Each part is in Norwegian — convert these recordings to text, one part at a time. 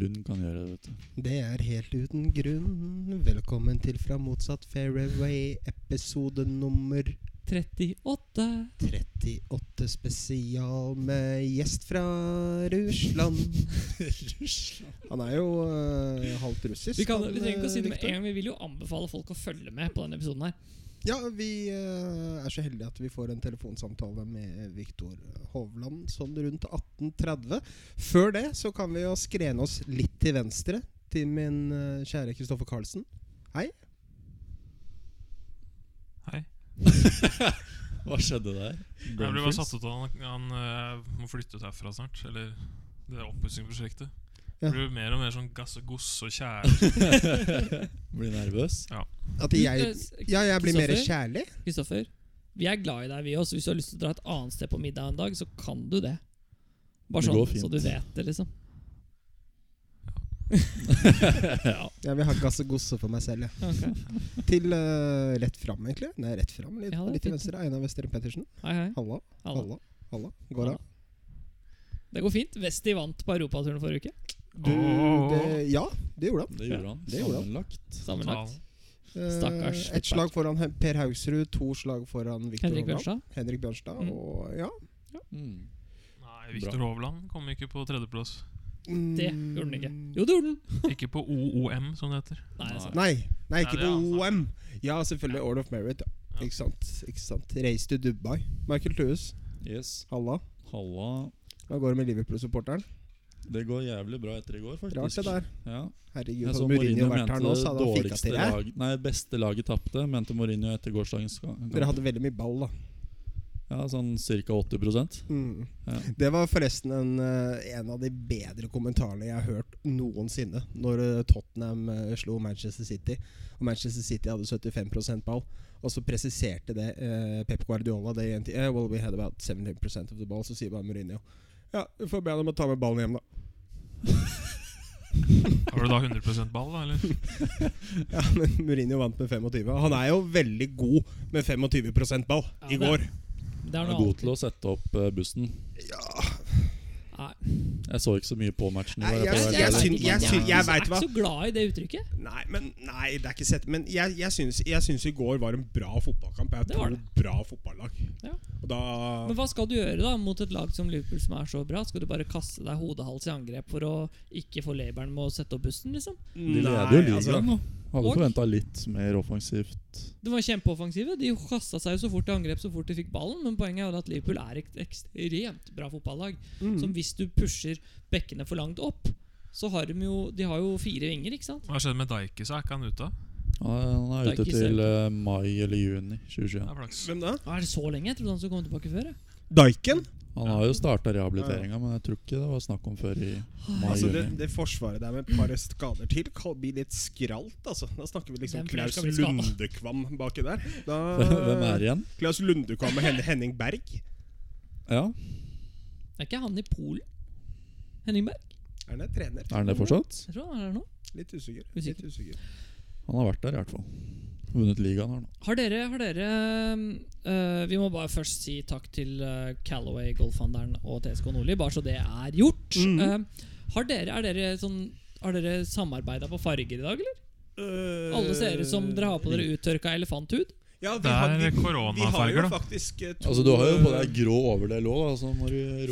Lund kan gjøre det, vet du. Det er helt uten grunn. Velkommen til Fra motsatt fairway, episode nummer 38. 38 spesial med gjest fra Russland. Han er jo uh, halvt russisk. Vi, kan, vi trenger ikke å si det øh, med en gang. Vi vil jo anbefale folk å følge med på denne episoden her. Ja, vi øh, er så heldige at vi får en telefonsamtale med Viktor Hovland sånn rundt 18.30. Før det så kan vi jo skrene oss litt til venstre til min øh, kjære Kristoffer Karlsen. Hei. Hei. Hva skjedde der? Jeg blir bare satt ut av han, han eh, må flytte ut herfra snart. Eller det oppussingsprosjektet. Ja. Blir mer og mer sånn gass og goss og kjære. Blir nervøs? At jeg, ja, jeg blir mer kjærlig. Kristoffer, vi er glad i deg, vi også. Hvis du har lyst til å dra et annet sted på middag en dag, så kan du det. Bare sånn, så du vet det, liksom. ja. Jeg vil ha gass og gosse for meg selv. Ja. Okay. Til uh, rett fram, egentlig. Nei, rett fram. Litt, Ja, litt til venstre. Einar Westeren Pettersen. Hei, hei. Halla. Halla. Halla. Halla. Går det? Det går fint. Vesti vant på europaturen forrige uke. Du, det, ja, det gjorde han. Det gjorde han. det gjorde han. Sammenlagt. Sammenlagt. Eh, Stakkars Et slag foran Per Haugsrud, to slag foran Viktor Henrik. Bjørnstad. Henrik Bjørnstad. Mm. Og ja Mm. Nei, Viktor Hovland kom ikke på tredjeplass. Mm, Det gjorde den ikke. Jo, det gjorde den! Ikke på OOM, som det heter. Nei, det er. Nei, nei, ikke Ja, på OOM. Ja, selvfølgelig Order of Merit. Ja. Ja. Ikke sant. ikke sant Reis til Dubai. Michael Thues, Yes. halla. Halla. Hva går det med Liverpool-supporteren? Det går jævlig bra etter i går, faktisk. Rart det der. Ja. Herregud, hadde Mourinho vært her nå, så hadde han fika til det. lag Nei, beste laget tapte, mente Mourinho etter gårsdagens kamp. Dere hadde veldig mye ball, da. Ja, sånn ca. 80 Mm. ja. Det var forresten en, eh, en av de bedre kommentarene jeg har hørt noensinne. Når eh, Tottenham eh, slo Manchester City, og Manchester City hadde 75% ball. Og så presiserte det eh, Pep Guardiola det i en tid. Eh, well, we had about 70% of the ball. Så sier bare Mourinho Ja, du får be dem å ta med ballen hjem, da. Har du da 100% ball, da? eller? Ja, Men Mourinho vant med 25. Han er jo veldig god med 25% ball Ja, i går. Det er det er noe god til å sette opp bussen. bussen. Nei. Jeg så ikke så mye på matchen. Nei, jeg, jeg- jeg, å jeg helt jeg jeg er ikke så glad i det uttrykket. Nei, men Nei, det er ikke sett Men jeg, jeg, syns, jeg syns i går var en bra fotballkamp. Jeg Det har bra fotballag. Ja. Og da Men hva skal du gjøre da mot et lag som Liverpool som er så bra? Skal du bare kaste deg hodehals i angrep for å ikke få labelen med å sette opp bussen, liksom? De leder jo ligaen altså, nå. Hadde forventa litt mer offensivt. De var kjempeoffensive. De kasta seg jo så fort i angrep så fort de fikk ballen. Men poenget er at Liverpool er et ekstremt bra fotballag. mm. Som hvis du pusher bekkene for langt opp, så har de jo De har jo fire vinger, ikke sant? Hva skjedde med Dajkis? Er ikke han ute? Han er ute til eh, mai eller juni 2021. er. Hvem da? Er det så lenge? Jeg trodde han skulle komme tilbake før. jeg. Daiken? Han har jo starta rehabiliteringa, men jeg tror ikke det var snakk om før i Altså det, det forsvaret der med et par skader til kan bli litt skralt. Altså. Da snakker vi liksom Klaus? Lundekvam baki der. Da, Hvem er igjen? Klaus Lundekvam og Henning Berg. Ja, Er ikke han i Polen? Henning Berg? Er han trener? Er han det fortsatt? Jeg tror han er der nå. Litt usikker. Usikker. Litt usikker. Han har vært der, i hvert fall. Vunnet ligaen her nå. Har dere, har dere uh, Vi må bare først si takk til uh, Callaway, golfhandelen og TSK Nordli, bare så det er gjort. Mm -hmm. uh, har dere, er dere sånn Har dere samarbeida på farger i dag, eller? Alle ser ut som dere har på dere uttørka elefanthud. Ja, vi Det har, er vi, vi har koronafarger, jo da. faktisk eh, to Altså, du har jo på deg grå overdel òg,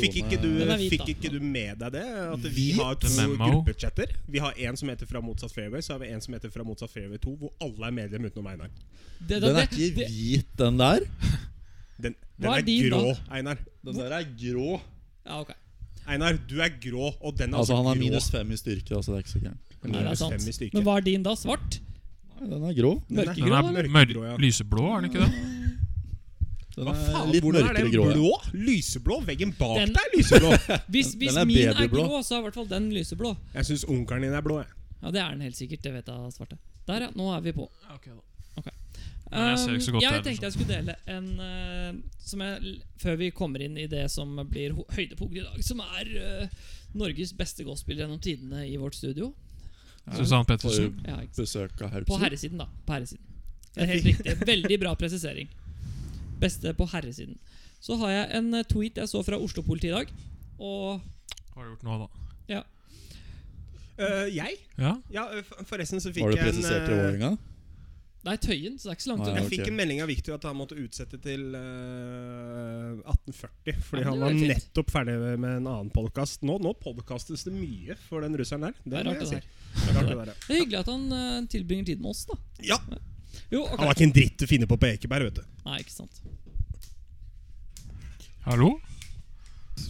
Fikk ikke, du, fikk ikke du med deg det? At vi har to gruppechatter. Vi har en som heter Fra motsatt fairway, så har vi en som heter Fra motsatt fairway 2, hvor alle er medlem utenom Einar. Den er ikke hvit, den der. Den, den er er, grå, da? Einar. Den der er grå. Ja, ok. Einar, du er grå, og den er Altså, han har minus fem i styrke, altså det er ikke så gærent. Er. Men hva er din, da? Svart? Den er grå. Den Mørkegrå, Den er Mørkegrå, ja. lyseblå, er den ikke det? Den er faen, litt er mørkere den grå. ja. blå? Lyseblå? Veggen bak Den- deg er lyseblå. Hvis, hvis er min er grå, så er i hvert fall den lyseblå. Jeg syns onkelen din er blå. Jeg. Ja, Det er den helt sikkert. Det vet jeg, svarte. Der, ja. Nå er vi på. Jeg så godt Um, jeg heller, tenkte jeg skulle dele en uh, som jeg, Før vi kommer inn i det som blir høydepunktet i dag, som er uh, Norges beste golfspiller gjennom tidene i vårt studio. Susann Pettersen. Ja, På herresiden, da. På herresiden. Det er helt riktig. Veldig bra presisering. Beste på herresiden. Så har jeg en eh, tweet jeg så fra Oslo-politiet i dag. Og Har du gjort noe, da? Eh, jeg? Ja. Ja, eh, forresten så fikk jeg en Har du presisert i Vålerenga? Er Tøyen, så det er ikke så langt Nei, unna. Jeg fikk en melding av Victor at han måtte utsette til uh, 1840. Fordi Ja, han var fint. nettopp ferdig med en annen podkast. Nå, nå podcastes det mye for den russeren der. Det er rart, det Det er rart det der. Det er hyggelig at han uh, tilbringer tid med oss, da. Ja, Jo, Han var ikke en dritt å finne på på Ekeberg, vet du. Nei, ikke sant. Hallo?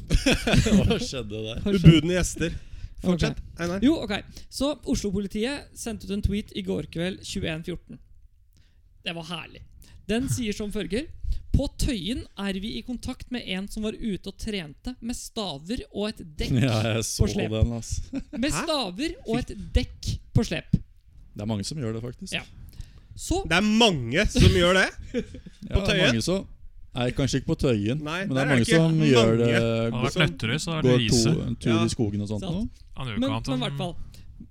Hva skjedde der? Ubudne gjester. Fortsett. Okay. Jo, ok. Så Oslo-politiet sendte ut en tweet i går kveld 21.14. Det var herlig. Den sier som følger På Tøyen er vi i kontakt med en som var ute og trente med staver og et dekk. Ja, jeg så På slep. den, ass. Med staver og et dekk på slep. Det er mange som gjør det, faktisk. Ja. Så Det er mange som gjør det. Ja, På det er Tøyen? mange som Nei, kanskje ikke på Tøyen, Nei, men det der er er mange som mange. gjør det. Går, har vært Som nøtterøy, så er det Går to, en tur Ja. i skogen og sånt Men, men i hvert fall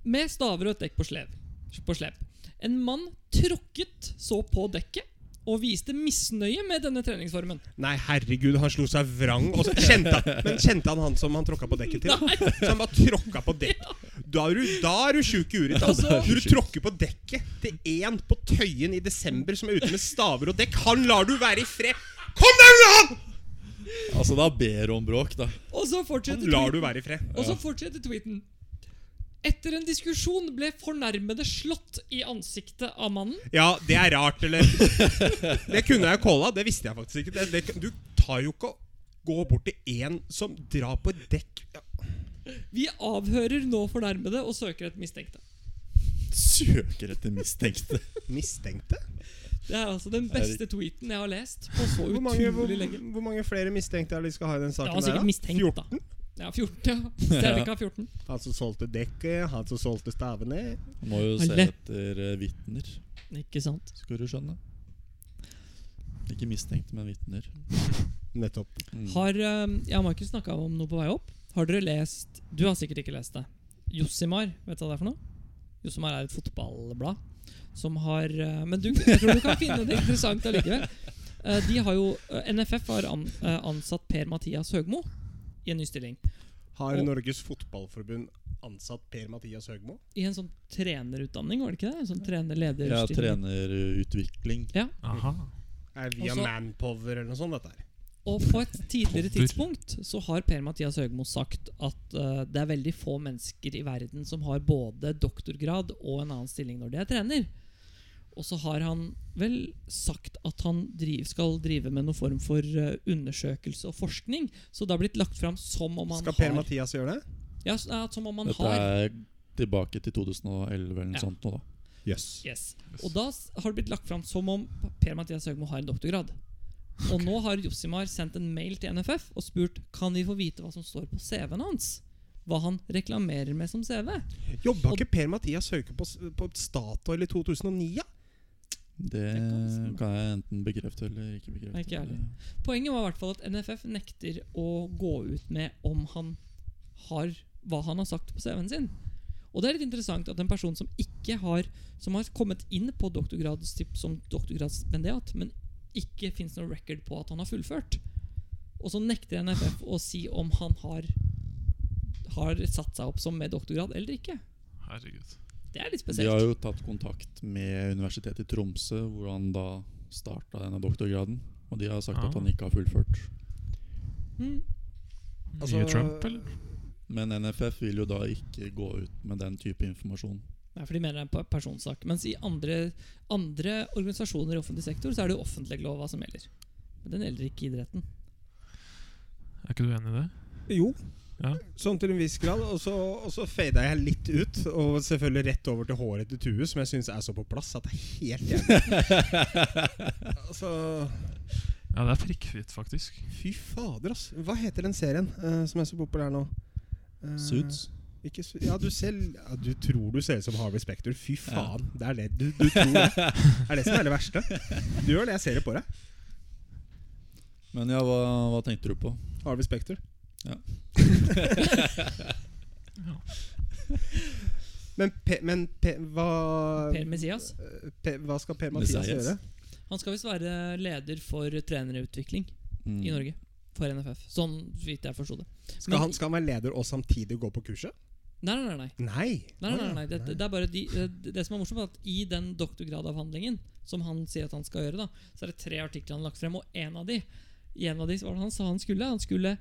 Med staver og et dekk på slep. På slep. En mann tråkket så på dekket og viste misnøye med denne treningsformen. Nei, herregud, han slo seg vrang. Og så kjente han, men kjente han han som han tråkka på dekket til? Nei. Så han bare tråkka på dekk. Da er du, da er du sjuk i huet. Altså. Når du tråkker på dekket til én på Tøyen i desember som er ute med staver og dekk, han lar du være i fred. Kom deg unna! Altså, da ber du om bråk, da. Og så fortsetter tweeten. være i fred. Og så fortsetter tweeten. Etter en diskusjon ble fornærmede slått i ansiktet av mannen. Ja, det er rart, eller? Det kunne jeg calla. Det visste jeg faktisk ikke. Det, det, du tar jo ikke å gå bort til en som drar på et dekk ja. Vi avhører nå fornærmede og søker et mistenkte. Søker etter mistenkte. Mistenkte? Det er altså den beste tweeten jeg har lest på så Hvor mange, utrolig lenge. hvor mange flere mistenkte er det de skal ha i den saken? Det var der, sikkert da? mistenkt, 14? da. Ja, 14. ja Stjernika 14. Han som solgte dekket, han som solgte stavene. Han Må jo se etter uh, vitner, Ikke sant? skal du skjønne. Ikke mistenkte, men vitner. Nettopp. Mm. Har eh, Jeg og Markus snakka om noe på vei opp. Har dere lest Du har sikkert ikke lest det. Josimar, vet du hva det er for noe? Josimar er et fotballblad som har eh, Men du, jeg tror du kan finne det interessant allikevel. Eh, de har jo NFF har an, ansatt Per-Mathias Høgmo i en ny stilling. Har Og- Norges Fotballforbund ansatt Per-Mathias Høgmo? I en sånn trenerutdanning, var det ikke det? En sånn Ja, trener ja, trenerutvikling. Aha. Er via Også- Manpower eller noe sånt? dette her? Og på et tidligere tidspunkt så har Per-Mathias Høgmo sagt at uh, det er veldig få mennesker i verden som har både doktorgrad og en annen stilling når de er trener. Og så har han vel sagt at han driv, skal drive med noen form for uh, undersøkelse og forskning. Så det har blitt lagt fram som om han Skal har Per-Mathias gjøre det? Ja, s- ja, som om han Dette har er tilbake til 2011 eller noe Ja. sånt nå, da. Jøss. Yes. Og da s- har det blitt lagt fram som om Per-Mathias Høgmo har en doktorgrad. Og nå har Josimar sendt en mail til NFF og spurt Kan vi få vite hva som står på CV-en hans. Hva han reklamerer med som CV. Jobba ikke Per-Mathias Hauke på, s- på Statoil i 2009? Ja? Det kan jeg enten bekrefte eller ikke bekrefte. Ikke. Poenget var i hvert fall at NFF nekter å gå ut med om han har hva han har sagt på CV-en sin. Og det er litt interessant at en person som ikke har Som har kommet inn på doktorgradstipp som doktorgradsstipendiat, men ikke fins noe record på at han har fullført. Og så nekter NFF å si om han har Har satt seg opp som med doktorgrad eller ikke. Herregud. Det er litt spesielt. De har jo tatt kontakt med Universitetet i Tromsø, hvor han da starta denne doktorgraden. Og de har sagt Ah. at han ikke har fullført. Mm. Altså- Nye Trump, eller? Men NFF vil jo da ikke gå ut med den type informasjon. Nei, for de mener det er en personsak. Mens i andre, andre organisasjoner i offentlig sektor så er det jo offentleglova som gjelder. Men den gjelder ikke idretten. Er ikke du enig i det? Jo. Ja. Sånn til en viss grad. Og så, og så fada jeg litt ut. Og selvfølgelig rett over til håret til Tue, som jeg syns er så på plass at det er helt jævlig. altså Ja, det er prikkfritt, faktisk. Fy fader, ass. Hva heter den serien uh, som er så populær nå? Uh, Suits. Ikke su ja, du, ser, ja, du tror du ser ut som Harvey Specter. Fy faen. Det er det du, du tror det. Er det som er det verste. Du gjør det. Jeg ser det på deg. Men ja, hva, hva tenkte du på? Harvey Specter. Ja. Men, pe, men pe, hva Per Messias pe, Hva skal Per-Mathias Messias. gjøre? Han skal visst være leder for trenerutvikling Mm. i Norge. For NFF. Sånn vidt jeg forsto det. Skal Men- han, skal han være leder og samtidig gå på kurset? Nei, nei, nei. nei. Nei. Nei, nei, nei, Det, det er bare de, det, det som er morsomt, er at i den doktorgradavhandlingen som han sier at han skal gjøre, da, så er det tre artikler han har lagt frem, og en av de i en av de så var det han sa han skulle. Han skulle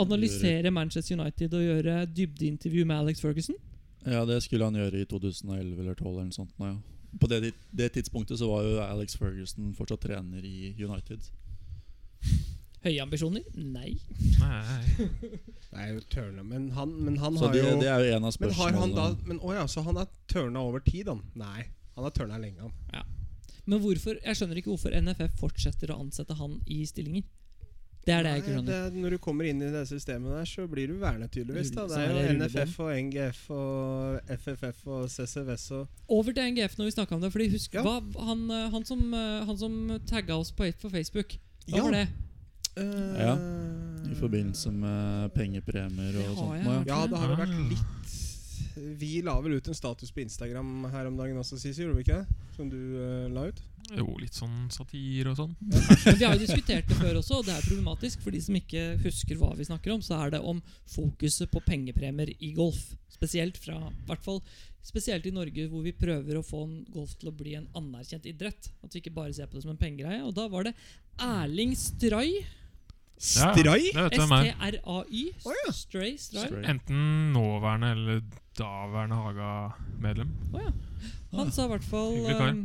analysere Manchester United og gjøre dybdeintervju med Alex Ferguson. Ja, det skulle han gjøre i 2011 eller 2012 eller noe sånt. Ja. På det, det tidspunktet så var jo Alex Ferguson fortsatt trener i United. Høye ambisjoner? Nei. Nei. Det er jo tørna, men han, men han har det, jo det er jo en av Men har han da. Men å ja, så han har tørna over tid, han? Nei. Han har tørna lenge, han. Men hvorfor, jeg skjønner ikke hvorfor NFF fortsetter å ansette han i stillinger. Det er det jeg ikke skjønner. det, når du kommer inn i det systemet der, så blir du værende, tydeligvis. da Det er jo. NFF og NGF og FFF og CCVS og Over til NGF når vi snakka om det. Fordi husk, Ja. hva, han, han, som, eh, han som tagga oss på, på Facebook, hva Ja. var det? Uh, Ja, I forbindelse med pengepremier og sånt. Ja. Ja, det har jo vært litt Vi la vel ut en status på Instagram her om dagen også, Sisi, gjorde vi ikke det? Som du uh, la ut? Jo, litt sånn satir og sånn. Men vi har jo diskutert det før også, og det er problematisk. For de som ikke husker hva vi snakker om, så er det om fokuset på pengepremier i golf. Spesielt fra hvert fall Spesielt i Norge, hvor vi prøver å få en golf til å bli en anerkjent idrett. At vi ikke bare ser på det som en pengegreie. Og da var det Erling Stray. Ja, Stray? Det vet du hvem er. S-T-R-A-Y. Å, ja. Stray. Stray. Stray. Enten nåværende eller daværende Haga-medlem. Oh, ja. Han sa i hvert fall um,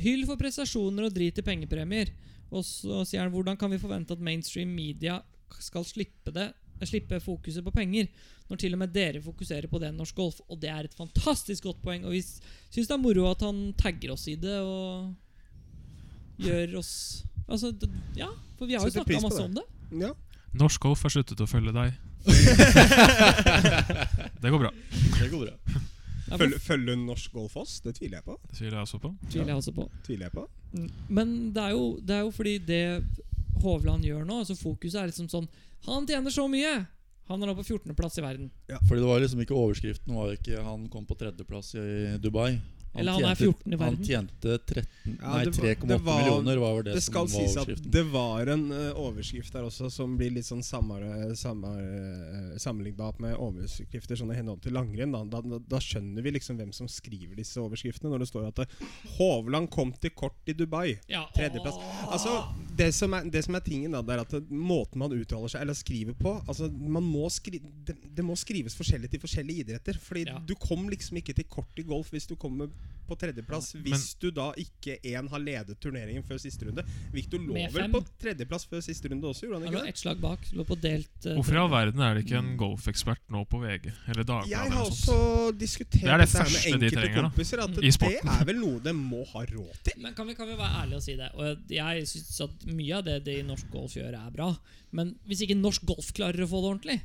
Hyll for prestasjoner og drit i pengepremier. Og så sier han hvordan kan vi forvente at mainstream media skal slippe det Slippe fokuset på penger, når til og med dere fokuserer på det i norsk golf. Og det er et fantastisk godt poeng. Og vi syns det er moro at han tagger oss i det og gjør oss Altså, ja, for vi har jo snakka masse det. om det. Ja. Norsk golf har sluttet å følge deg. det går bra. Det går bra. Ja, Følger følger norsk golf oss? Det tviler jeg på. Det tviler jeg også på. tviler jeg også på. Tviler jeg på Mm. Men det er, jo, det er jo fordi det Hovland gjør nå altså Fokuset er liksom sånn Han tjener så mye! Han er nå på 14.-plass i verden. Fordi det var liksom ikke overskriften var ikke Han kom på tredjeplass i Dubai. Eller han er 14 i verden. Han tjente 13, Ja, nei, det var- 3,8 det var- millioner, var vel det, Det skal som var sies at det var en uh, overskrift der også som blir litt sånn samme, samme, eh, sammenlignbart med overskrifter sånn i henhold til langrenn. Da. Da, da, da skjønner vi liksom hvem som skriver disse overskriftene, når det står at eh, Hovland kom til kort i Dubai. Ja, Tredjeplass. Altså, det som, er, det som er tingen, da, det er at måten man uttaler seg eller skriver på altså, man må skri det, det må skrives forskjellig til forskjellige idretter. Fordi Ja. du kom liksom ikke til kort i golf hvis du kommer på tredjeplass. Hvis du da ikke én har ledet turneringen før siste runde. Victor lå vel på tredjeplass før siste runde også, gjorde han Han ikke lå det? ett slag bak. Lå på delt uh, Hvorfor i all verden er det ikke en golfekspert nå på VG eller Dagbladet? Jeg eller har noe også sånt? diskutert Det er det første med de enkelte trenger, kompiser. At i det er vel noe de må ha råd til. Men kan vi, kan vi være ærlige og si det? Og jeg synes at mye av det de i norsk golf gjør, er bra. Men hvis ikke norsk golf klarer å få det ordentlig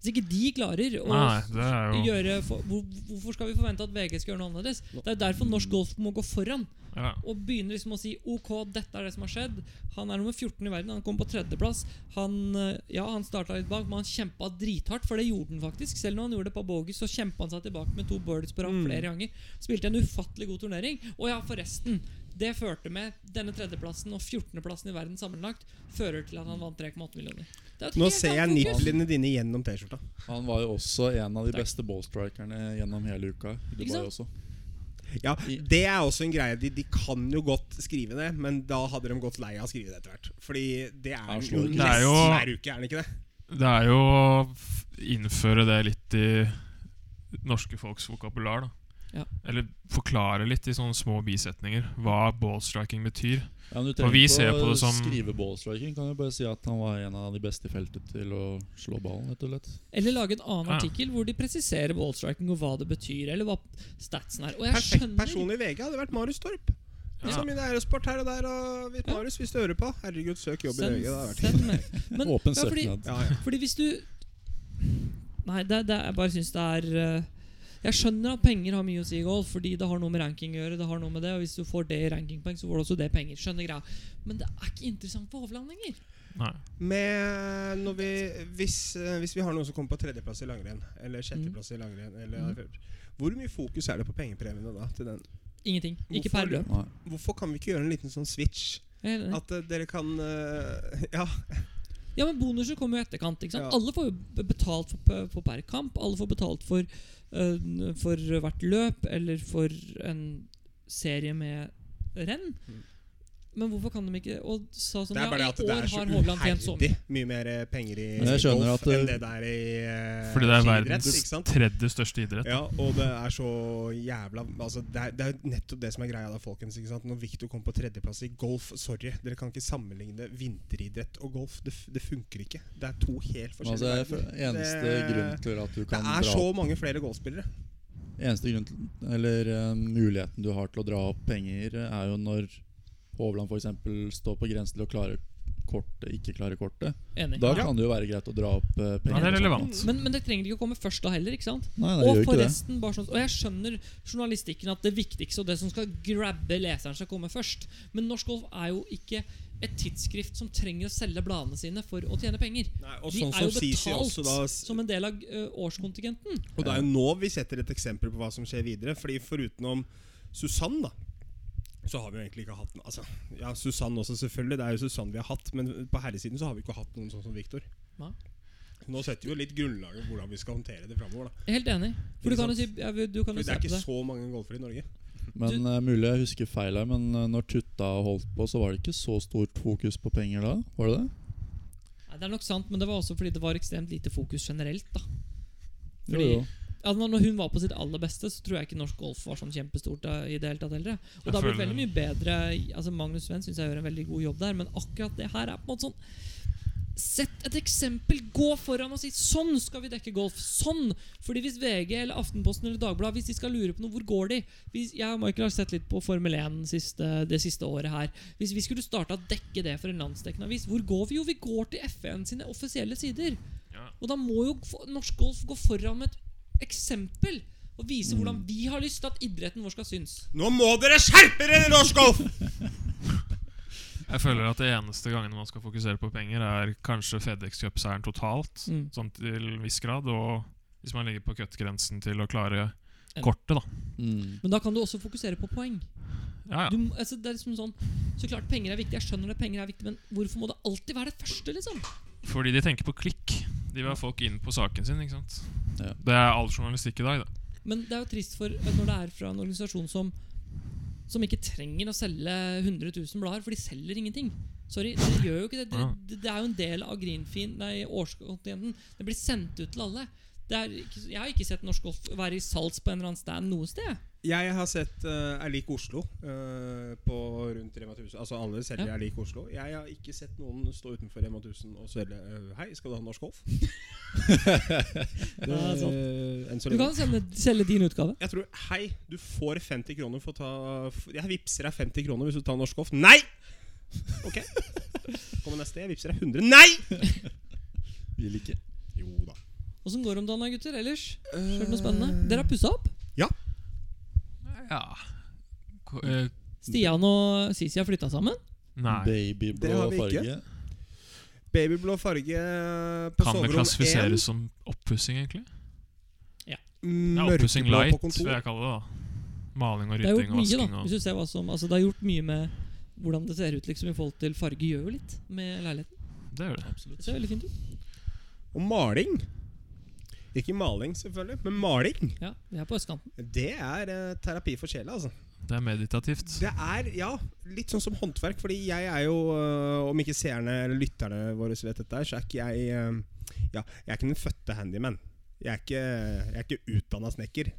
Hvis ikke de klarer å Nei, jo gjøre for, hvor, Hvorfor skal vi forvente at VG skal gjøre noe annerledes? Det er derfor norsk golf må gå foran. ja. Og begynner liksom å si Ok, dette er det som har skjedd. Han er nummer 14 i verden. Han kom på tredjeplass. Han eh, ja, han starta litt bak, men han kjempa drithardt, for det gjorde han faktisk. Selv når han gjorde det på bogey, så kjempa han seg tilbake med to birdies på rad Mm. flere ganger. Spilte en ufattelig god turnering. Og ja, forresten. Det førte med denne tredjeplassen og 14.-plassen i verden sammenlagt fører til at han vant 3,8 millioner. Det er Nå ser jeg nipplene dine gjennom T-skjorta. Han var jo også en av de Takk. beste ballstrikerne gjennom hele uka. Dubai. Ja, Det er også en greie. De, de kan jo godt skrive det, men da hadde de gått lei av å skrive det etter hvert. Fordi det er Ja, jo slår. Det er jo- nesten hver uke, er det ikke det? Det er jo å innføre det litt i norske folks vokabular. da Ja. Eller forklare litt i sånne små bisetninger hva ballstriking betyr. Ja, men du trenger vi ikke ser å på det som- skrive ballstriking. Kan jo bare si at han var en av de beste i feltet til å slå ballen. rett og slett Eller lage en annen Ja. artikkel hvor de presiserer ballstriking og hva det betyr, eller hva statsen er. Og jeg Perfekt skjønner person i VG hadde vært Marius Torp. Ja. Som i Aerosport her og der. Og Ja. Marius, hvis du hører på, herregud, søk jobb i VG. Det hadde vært. Men, Åpen ja, fordi, søknad. ja, ja. fordi hvis du Nei, det, det, jeg bare syns det er eh, Jeg skjønner at penger har mye å si i golf, fordi det har noe med ranking å gjøre. Det har noe med det Og hvis du får det i rankingpoeng, så får du også det penger. Skjønner greia Men det er ikke interessant for Hovland lenger. Med når vi, hvis, eh, hvis vi har noen som kommer på tredjeplass i langrenn, eller sjetteplass i langrenn eller, Mm. Hvor mye fokus er det på pengepremiene da? Til den? Ingenting. Ikke per løp. Hvorfor kan vi ikke gjøre en liten sånn switch? At uh, dere kan uh, Ja. Ja, men bonuser kommer jo i etterkant. ikke sant? Ja. Alle får jo betalt for, for per kamp. Alle får betalt for, for hvert løp eller for en serie med renn. Mm. Men hvorfor kan de ikke Og sa sånn Det er bare ja, i at det år er så har Hovland tjent så uherdig mye. mye mer penger i golf at, eh, enn det det er i uh, Fordi det er verdens tredje største idrett. Ja, og det er så jævla altså det, er, det er nettopp det som er greia da, folkens. ikke sant? Når Victor kom på tredjeplass i golf Sorry, dere kan ikke sammenligne vinteridrett og golf. Det, det funker ikke. Det er to helt forskjellige Altså, forskjellige jeg eneste Det- grunn til at du Det er dra så mange flere golfspillere. Eneste grunn til, eller uh, muligheten du har til å dra opp penger, er jo når Hovland f.eks. står på grensen til å klare kortet, ikke klare kortet. Enig. Da Ja. kan det jo være greit å dra opp penger. Ja, penger. det er relevant. Men, men det trenger ikke å komme først da heller. ikke sant? Nei, det Og gjør ikke det. forresten, bare sånn, og jeg skjønner journalistikken at det viktigste og det som skal grabbe leseren, skal komme først. Men Norsk Golf er jo ikke et tidsskrift som trenger å selge bladene sine for å tjene penger. Nei, og De sånn er jo betalt også da som en del av ø, årskontingenten. Og det er jo nå vi setter et eksempel på hva som skjer videre. Fordi forutenom Susann, da, så har vi jo egentlig ikke hatt altså, Ja, Susann også, selvfølgelig. Det er jo Susann vi har hatt. Men på herresiden så har vi ikke hatt noen sånn som Viktor. Nå setter vi jo litt grunnlaget for hvordan vi skal håndtere det framover. Er helt enig. For du kan jo si ja, du kan jo Det er ikke det. så mange golfere i Norge. Men eh, Mulig jeg husker feil her, men uh, når Tutta holdt på, så var det ikke så stort fokus på penger da? Var det det? Nei, det er nok sant, men det var også fordi det var ekstremt lite fokus generelt. da Jo, Fordi jo. Altså, Når hun var på sitt aller beste, så tror jeg ikke norsk golf var sånn kjempestort i det hele tatt heller. Og det har blitt veldig mye bedre. Altså Magnus Sven syns jeg gjør en veldig god jobb der, men akkurat det her er på en måte sånn Sett et eksempel, gå foran og si 'sånn skal vi dekke golf'. Sånn! Fordi hvis VG eller Aftenposten eller Dagbladet Hvis de skal lure på noe, hvor går de? Hvis, jeg og Michael har sett litt på Formel 1 siste, det siste året her. Hvis vi skulle starta å dekke det for en landsdekkende avis, hvor går vi? Jo, vi går til FN sine offisielle sider. Ja. Og da må jo norsk golf gå foran med et eksempel. Og vise hvordan vi har lyst til at idretten vår skal synes. Nå må dere skjerpe dere i norsk golf! Jeg føler at det eneste gangene man skal fokusere på penger, er kanskje FedEx Cup-seieren totalt. Mm. Sånn til en viss grad. Og hvis man ligger på cut-grensen til å klare kortet, da. Mm. Men da kan du også fokusere på poeng. Ja, ja. Du, altså, det er liksom sånn Så klart penger er viktig, jeg skjønner det, penger er viktig, men hvorfor må det alltid være det første? liksom? Fordi de tenker på klikk. De vil ha folk inn på saken sin. ikke sant? Ja. Det er all journalistikk i dag. da Men det er jo trist for når det er fra en organisasjon som Som ikke trenger å selge 100 000 blader, for de selger ingenting. Sorry, dere gjør jo ikke det. Dere, Ja. det, det er jo en del av Greenfin, nei, årskontingenten. Det blir sendt ut til alle. Det er ikke, jeg har ikke sett norsk golf være i salgs på en eller annen stand noe sted. Jeg har sett uh, Er lik Oslo uh, på rundt Rema 1000. Altså alle selger Ja. Er lik Oslo. Jeg har ikke sett noen stå utenfor Rema 1000 og selge uh, Hei, skal du ha norsk golf? Ja, sant. Eh, enn Du kan selge, selge din utgave. Jeg tror Hei, du får 50 kroner for å ta Jeg vippser deg 50 kroner hvis du tar norsk golf. Nei! Ok. Kommer neste. Jeg vippser deg 100. Nei! Vil ikke. Jo da. Åssen går det om dagen, da, gutter? Ellers? Skjer noe spennende? Dere har pussa opp? Ja Ko- eh, Stian og Sisi har flytta sammen? Nei. Det Babyblå har vi ikke. farge. Babyblå farge på Kan det soverom klassifiseres som oppussing, egentlig? Ja, Mørkeblå Oppussing på light, vil kontor. jeg kalle det. da Maling og Det er gjort rydding og mye, vasking. da. Og Hvis du ser hva som, altså, det er gjort mye med hvordan det ser ut liksom i forhold til farge. Gjør jo litt med leiligheten. det gjør det. Det ser veldig fint ut. Og maling. Ikke maling, selvfølgelig, men maling. Ja, Det er på østkanten. Det er eh, terapi for sjela, altså. Det er meditativt. Det er, ja, litt sånn som håndverk. Fordi jeg er jo, øh, om ikke seerne eller lytterne våre vet dette, her, så er ikke jeg øh, Ja, jeg er ikke den fødte handyman. Jeg er ikke, jeg er ikke utdanna snekker.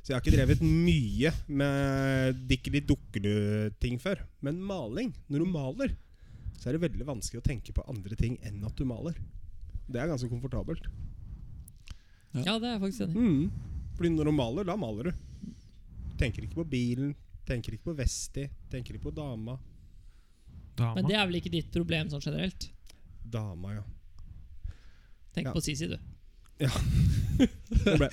Så jeg har ikke drevet mye med dikkeli-dukkelu-ting før. Men maling, når du maler, så er det veldig vanskelig å tenke på andre ting enn at du maler. Det er ganske komfortabelt. Ja. Ja, det er jeg faktisk enig i. Mm. Fordi når du maler, da maler du. Tenker ikke på bilen, tenker ikke på Vesti, tenker ikke på dama. Dama. Men det er vel ikke ditt problem sånn generelt? Dama, ja. Tenk Ja. på Sisi, du. Nå ble,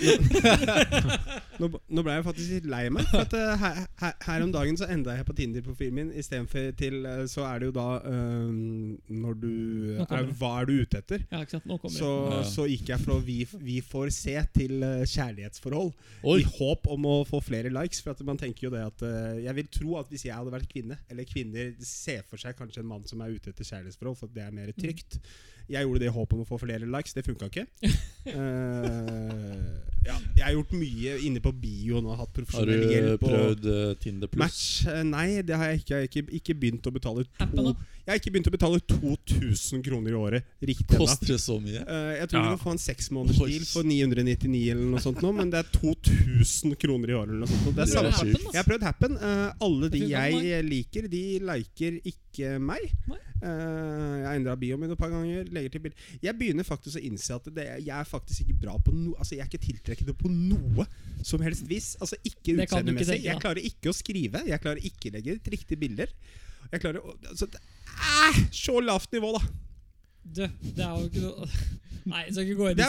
nå, nå, ble jeg faktisk litt lei meg. For at, eh, her, her, her om dagen så enda jeg på Tinder-profilen min. Istedenfor til eh, Så er det jo da um, Når du Nå er. Hva er du ute etter? Ja, ikke sant? Nå Så. Ja. så gikk jeg fra vi, vi får se til kjærlighetsforhold. Oi! I håp om å få flere likes. For at man tenker jo det at Jeg vil tro at hvis jeg hadde vært kvinne, eller kvinner ser for seg kanskje en mann som er ute etter kjærlighetsforhold, for at det er mer trygt. Jeg gjorde det i håp om å få flere likes. Det funka ikke. uh, ja, jeg har gjort mye inne på bio nå. Hatt Har profesjonell du hjelp. og prøvd eh, Tinder Plus? Match? Eh, Nei, det har jeg ikke. Jeg har ikke, ikke begynt å betale to, da? Jeg har ikke begynt å betale 2000 kroner i året. Riktig ennå. Koster det så mye? Uh, jeg tror Ja. du kan få en seksmånedersbil for 999 eller noe sånt nå, men det er 2000 kroner i året eller noe sånt. Det er Det samme er Happen, jeg har prøvd Happen. Uh, alle de jeg liker, de liker ikke meg. Eh, jeg har endra bioen min et par ganger. Legger til bilder. Jeg begynner faktisk å innse at det, jeg er faktisk ikke bra på noe Altså Jeg er ikke tiltrekkende på noe som helst vis. Altså Ikke utseendemessig. Jeg klarer ikke å skrive. Jeg klarer ikke å legge ut riktige bilder. Jeg klarer å altså, det er Så lavt nivå, da. Du, det er jo ikke noe Nei, jeg skal ikke gå inn i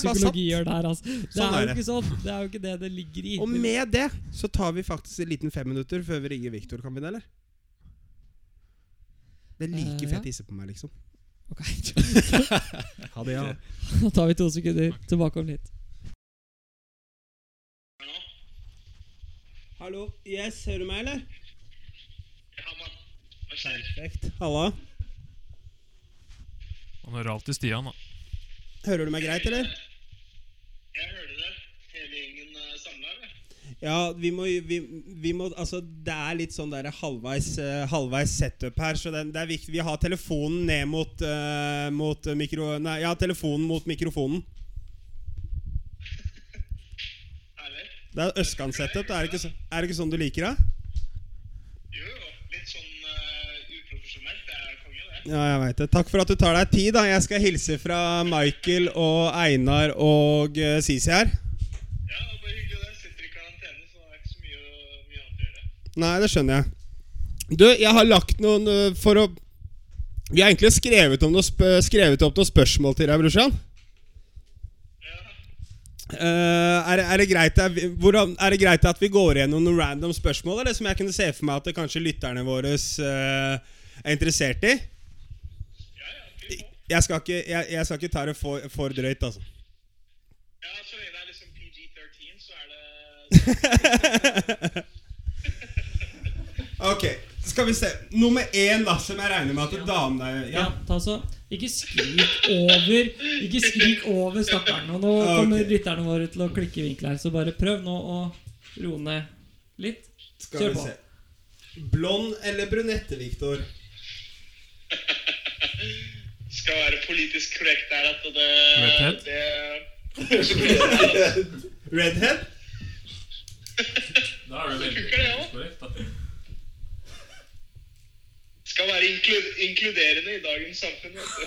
er det der, altså. Det Sånn er er jo det. ikke sånn. Det er jo ikke det det ligger i. Og med det så tar vi faktisk en liten femminutter før vi ringer Viktor. Kan vi det, eller? Det er like uh, ja. jeg tisser på meg, liksom. Ok, Ha det, ja. Da tar vi to sekunder tilbake om litt. Hallo. Yes, hører du meg, eller? Ja, mann. Hva skjer? Perfekt. Halla. Han hører alltid Stian, da. Hører du meg greit, eller? Jeg hører det. Hele gjengen uh, samla, eller? Ja, vi må, vi, vi må Altså, det er litt sånn der halvveis, eh, halvveis setup her, så det, det er viktig. Vi har telefonen ned mot, uh, mot eh, mikro... Nei, ja, telefonen mot mikrofonen. Herlig. Det er østkant-setup. Er, det ikke så- er det ikke sånn du liker det? Jo, jo. Litt sånn uh, uprofesjonelt. Det er konge, det. Ja, jeg vet det. Takk for at du tar deg tid. da Jeg skal hilse fra Michael og Einar og uh, Sisi her. Ja, er bare hyggelig Jeg Sitter i karantene, så det er ikke så mye, mye annet å gjøre. Nei, det skjønner jeg. Du, jeg har lagt noen uh, for å Vi har egentlig skrevet, om noe skrevet opp noen spørsmål til deg, brorsan. Ja. Eh, er, det- er, det greit vi, hvordan, er det greit at vi går gjennom noen random spørsmål Eller som jeg kunne se for meg at det kanskje lytterne våre uh, er interessert i? Jeg skal ikke, jeg, jeg skal ikke ta det for, for drøyt, altså. Ja, så lenge det er liksom PG-13, så er det Ok, skal vi se. Nummer én, da, som jeg regner med at damene Ja, ja. ta så Ikke skrik over Ikke skrik over stakkaren. Og nå kommer lytterne våre til å klikke i vinkel her, så bare prøv nå å roe ned litt. Skal Kjør vi på. se. Blond eller brunette, Viktor? Skal være politisk korrekt der at det Redhead? Det Redhead? Da er det veldig korrekt, da. skal være inklu inkluderende i dagens samfunn. vet du.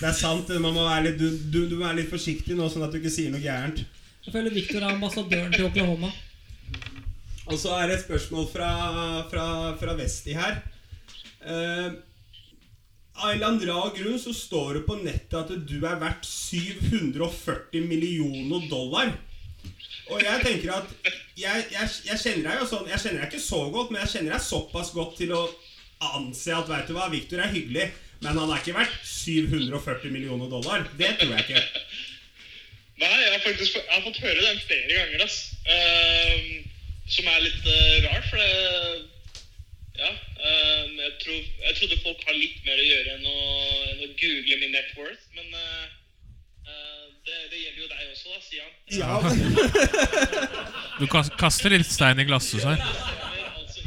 Det er sant. Man må være litt, du, du, du må være litt forsiktig nå, sånn at du ikke sier noe gærent. Jeg føler Victor er ambassadøren til Oklahoma. Og så er det et spørsmål fra, fra, fra Vesti her. Uh, av en eller annen rar grunn så står det på nettet at du er verdt 740 millioner dollar. Og jeg tenker at jeg, jeg, jeg kjenner deg jo sånn Jeg kjenner deg ikke så godt, men jeg kjenner deg såpass godt til å anse at vet du hva, Victor er hyggelig, men han er ikke verdt 740 millioner dollar. Det tror jeg ikke. Nei, jeg har faktisk jeg har fått høre den flere ganger, ass. Uh, som er litt uh, rart, for det Ja. ehm, jeg, tror, jeg trodde folk har litt mer å gjøre enn å, enn å google min net worth, men eh, eh, det, det gjelder jo deg også, da, Stian. Ja, Du kaster litt stein i glasshus her. Altså.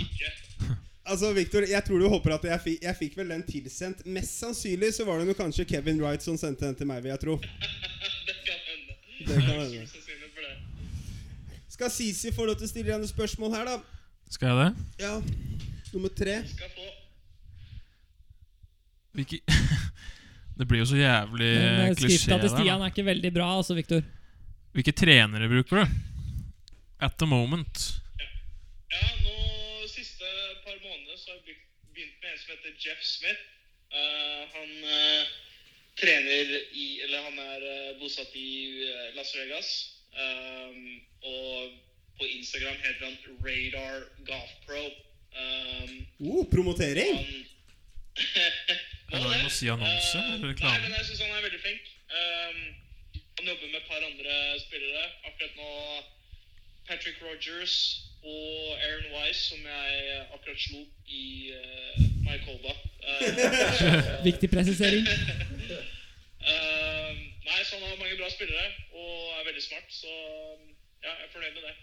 Altså, Victor, jeg tror du håper at jeg fikk, jeg fikk vel den tilsendt. Mest sannsynlig så var det kanskje Kevin Wright som sendte den til meg, vil jeg tro. det kan hende. Det kan hende. Skal Sisi få lov til å stille deg noen spørsmål her, da? Skal jeg det? Ja. Nummer tre. Hvilke Det blir jo så jævlig Men eh, klisjé skrifta til. Stian da. er ikke veldig bra, altså, Victor. Hvilke trenere bruker du? At the moment. Ja, nå siste par måneder så har jeg begynt- med en som heter Jeff Smith. Uh, han uh, trener i Eller han er uh, bosatt i eh, Las Vegas. Um, og på Instagram heter han Radar Golf Pro. Um, Oh, promotering! han Er det noe å si annonse Eh, eller reklame? Nei, men jeg syns han er veldig flink. Um, han jobber med et par andre spillere. Akkurat nå Patrick Rogers og Aaron Wise, som jeg akkurat slo i uh, Mycolba Uh, Viktig presisering. eh, nei, så han har mange bra spillere og er veldig smart, så ja, jeg er fornøyd med det.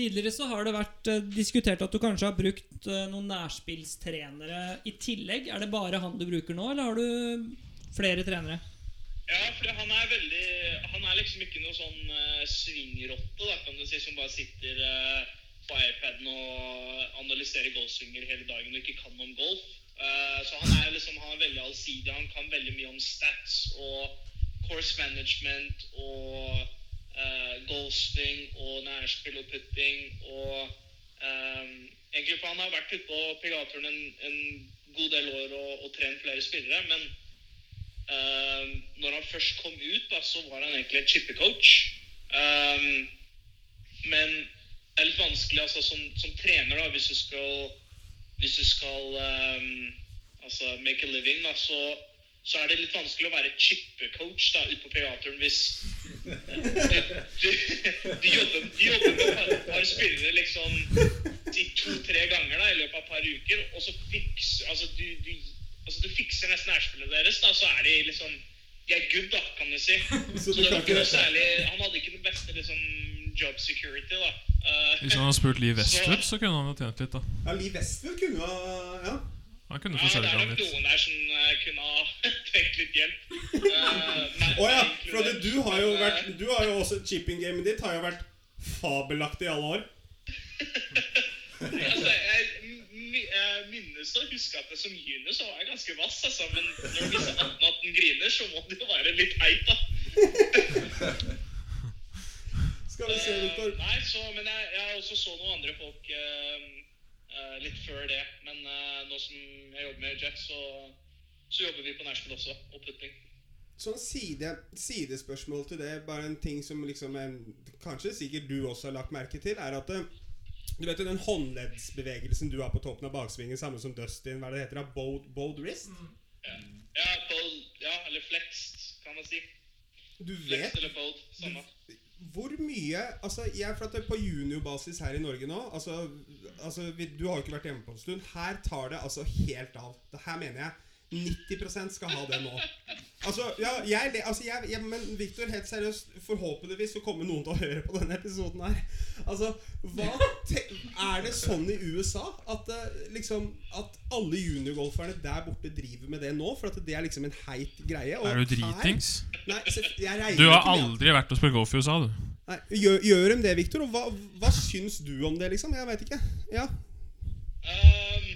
Tidligere så har det vært eh, diskutert at du kanskje har brukt eh, noen nærspillstrenere i tillegg. Er det bare han du bruker nå, eller har du flere trenere? Ja, for han er veldig Han er liksom ikke noe sånn uh, svingrotte, da, kan du si, som bare sitter uh, på iPaden og analyserer golfsvinger hele dagen og ikke kan noe om golf. Uh, så han er liksom Han er veldig allsidig. Han kan veldig mye om stats og course management og uh, golfsving og nærspill og putting og um, Egentlig for han har vært ute på PGA-turen en, en god del år og, og trent flere spillere, men um, når han først kom ut, da, så var han egentlig en chippecoach. Um, men det er litt vanskelig altså, som, som trener, da, hvis du skal, hvis du skal um, altså, make a living, da, så, så er det litt vanskelig å være chippecoach da, ute på PGA-turen hvis du, jobber, jobber med et par, par spillere liksom to-tre ganger da, i løpet av et par uker, og så fikser altså, du, du Altså, du fikser nesten nærspillet deres, da, så er de liksom De er good, da, kan du si. Så det var ikke noe særlig Han hadde ikke den beste liksom job security, da. Eh, Hvis han hadde spurt Lee Westwood, så kunne han jo tjent litt, da. Ja, Lee Westwood kunne ha Ja. Han kunne ja, det er nok noen der som eh, kunne ha trengt litt hjelp. Uh, oh, ja, for at du har jo vært Du har jo også Chipping-gamet ditt har jo vært fabelaktig i alle år. altså, jeg, jeg minnes å huske at det som junior så var jeg ganske vass, altså. Men når du viser 18-18 griner, så må det jo være litt heit, da. Skal vi se, Viktor. Uh, nei, så, men jeg, jeg også så noen andre folk eh, eh, litt før det. Men eh, nå som jeg jobber med Jet, så, så jobber vi på Nashville også, og putting. Sånn side, sidespørsmål til det, bare en ting som liksom er, Kanskje sikkert du også har lagt merke til, er at eh, du vet jo den håndleddsbevegelsen du har på toppen av baksvingen, samme som Dustin, hva er det heter? bold Bowed, bowed wrist? Ja, bold, ja, eller flexed, kan man si. Du Flexed vet eller bold, samme. Hvor mye Altså, jeg er på juniorbasis her i Norge nå Altså, altså Du har jo ikke vært hjemme på en stund. Her tar det altså helt av. Det her mener jeg 90% skal ha det nå. Altså, ja, jeg, altså jeg, jeg, Men Victor, helt seriøst, forhåpentligvis så kommer noen til å høre på denne episoden her. Altså, hva te Er det sånn i USA at eh, liksom At alle juniorgolferne der borte driver med det nå? For at det er liksom en heit greie? og Er du dritings? Nei, jeg regner Du har aldri vært og spilt golf i USA, du. Nei, gjør, gjør de det, Victor? Og hva, hva syns du om det, liksom? Jeg veit ikke. Ja. Um,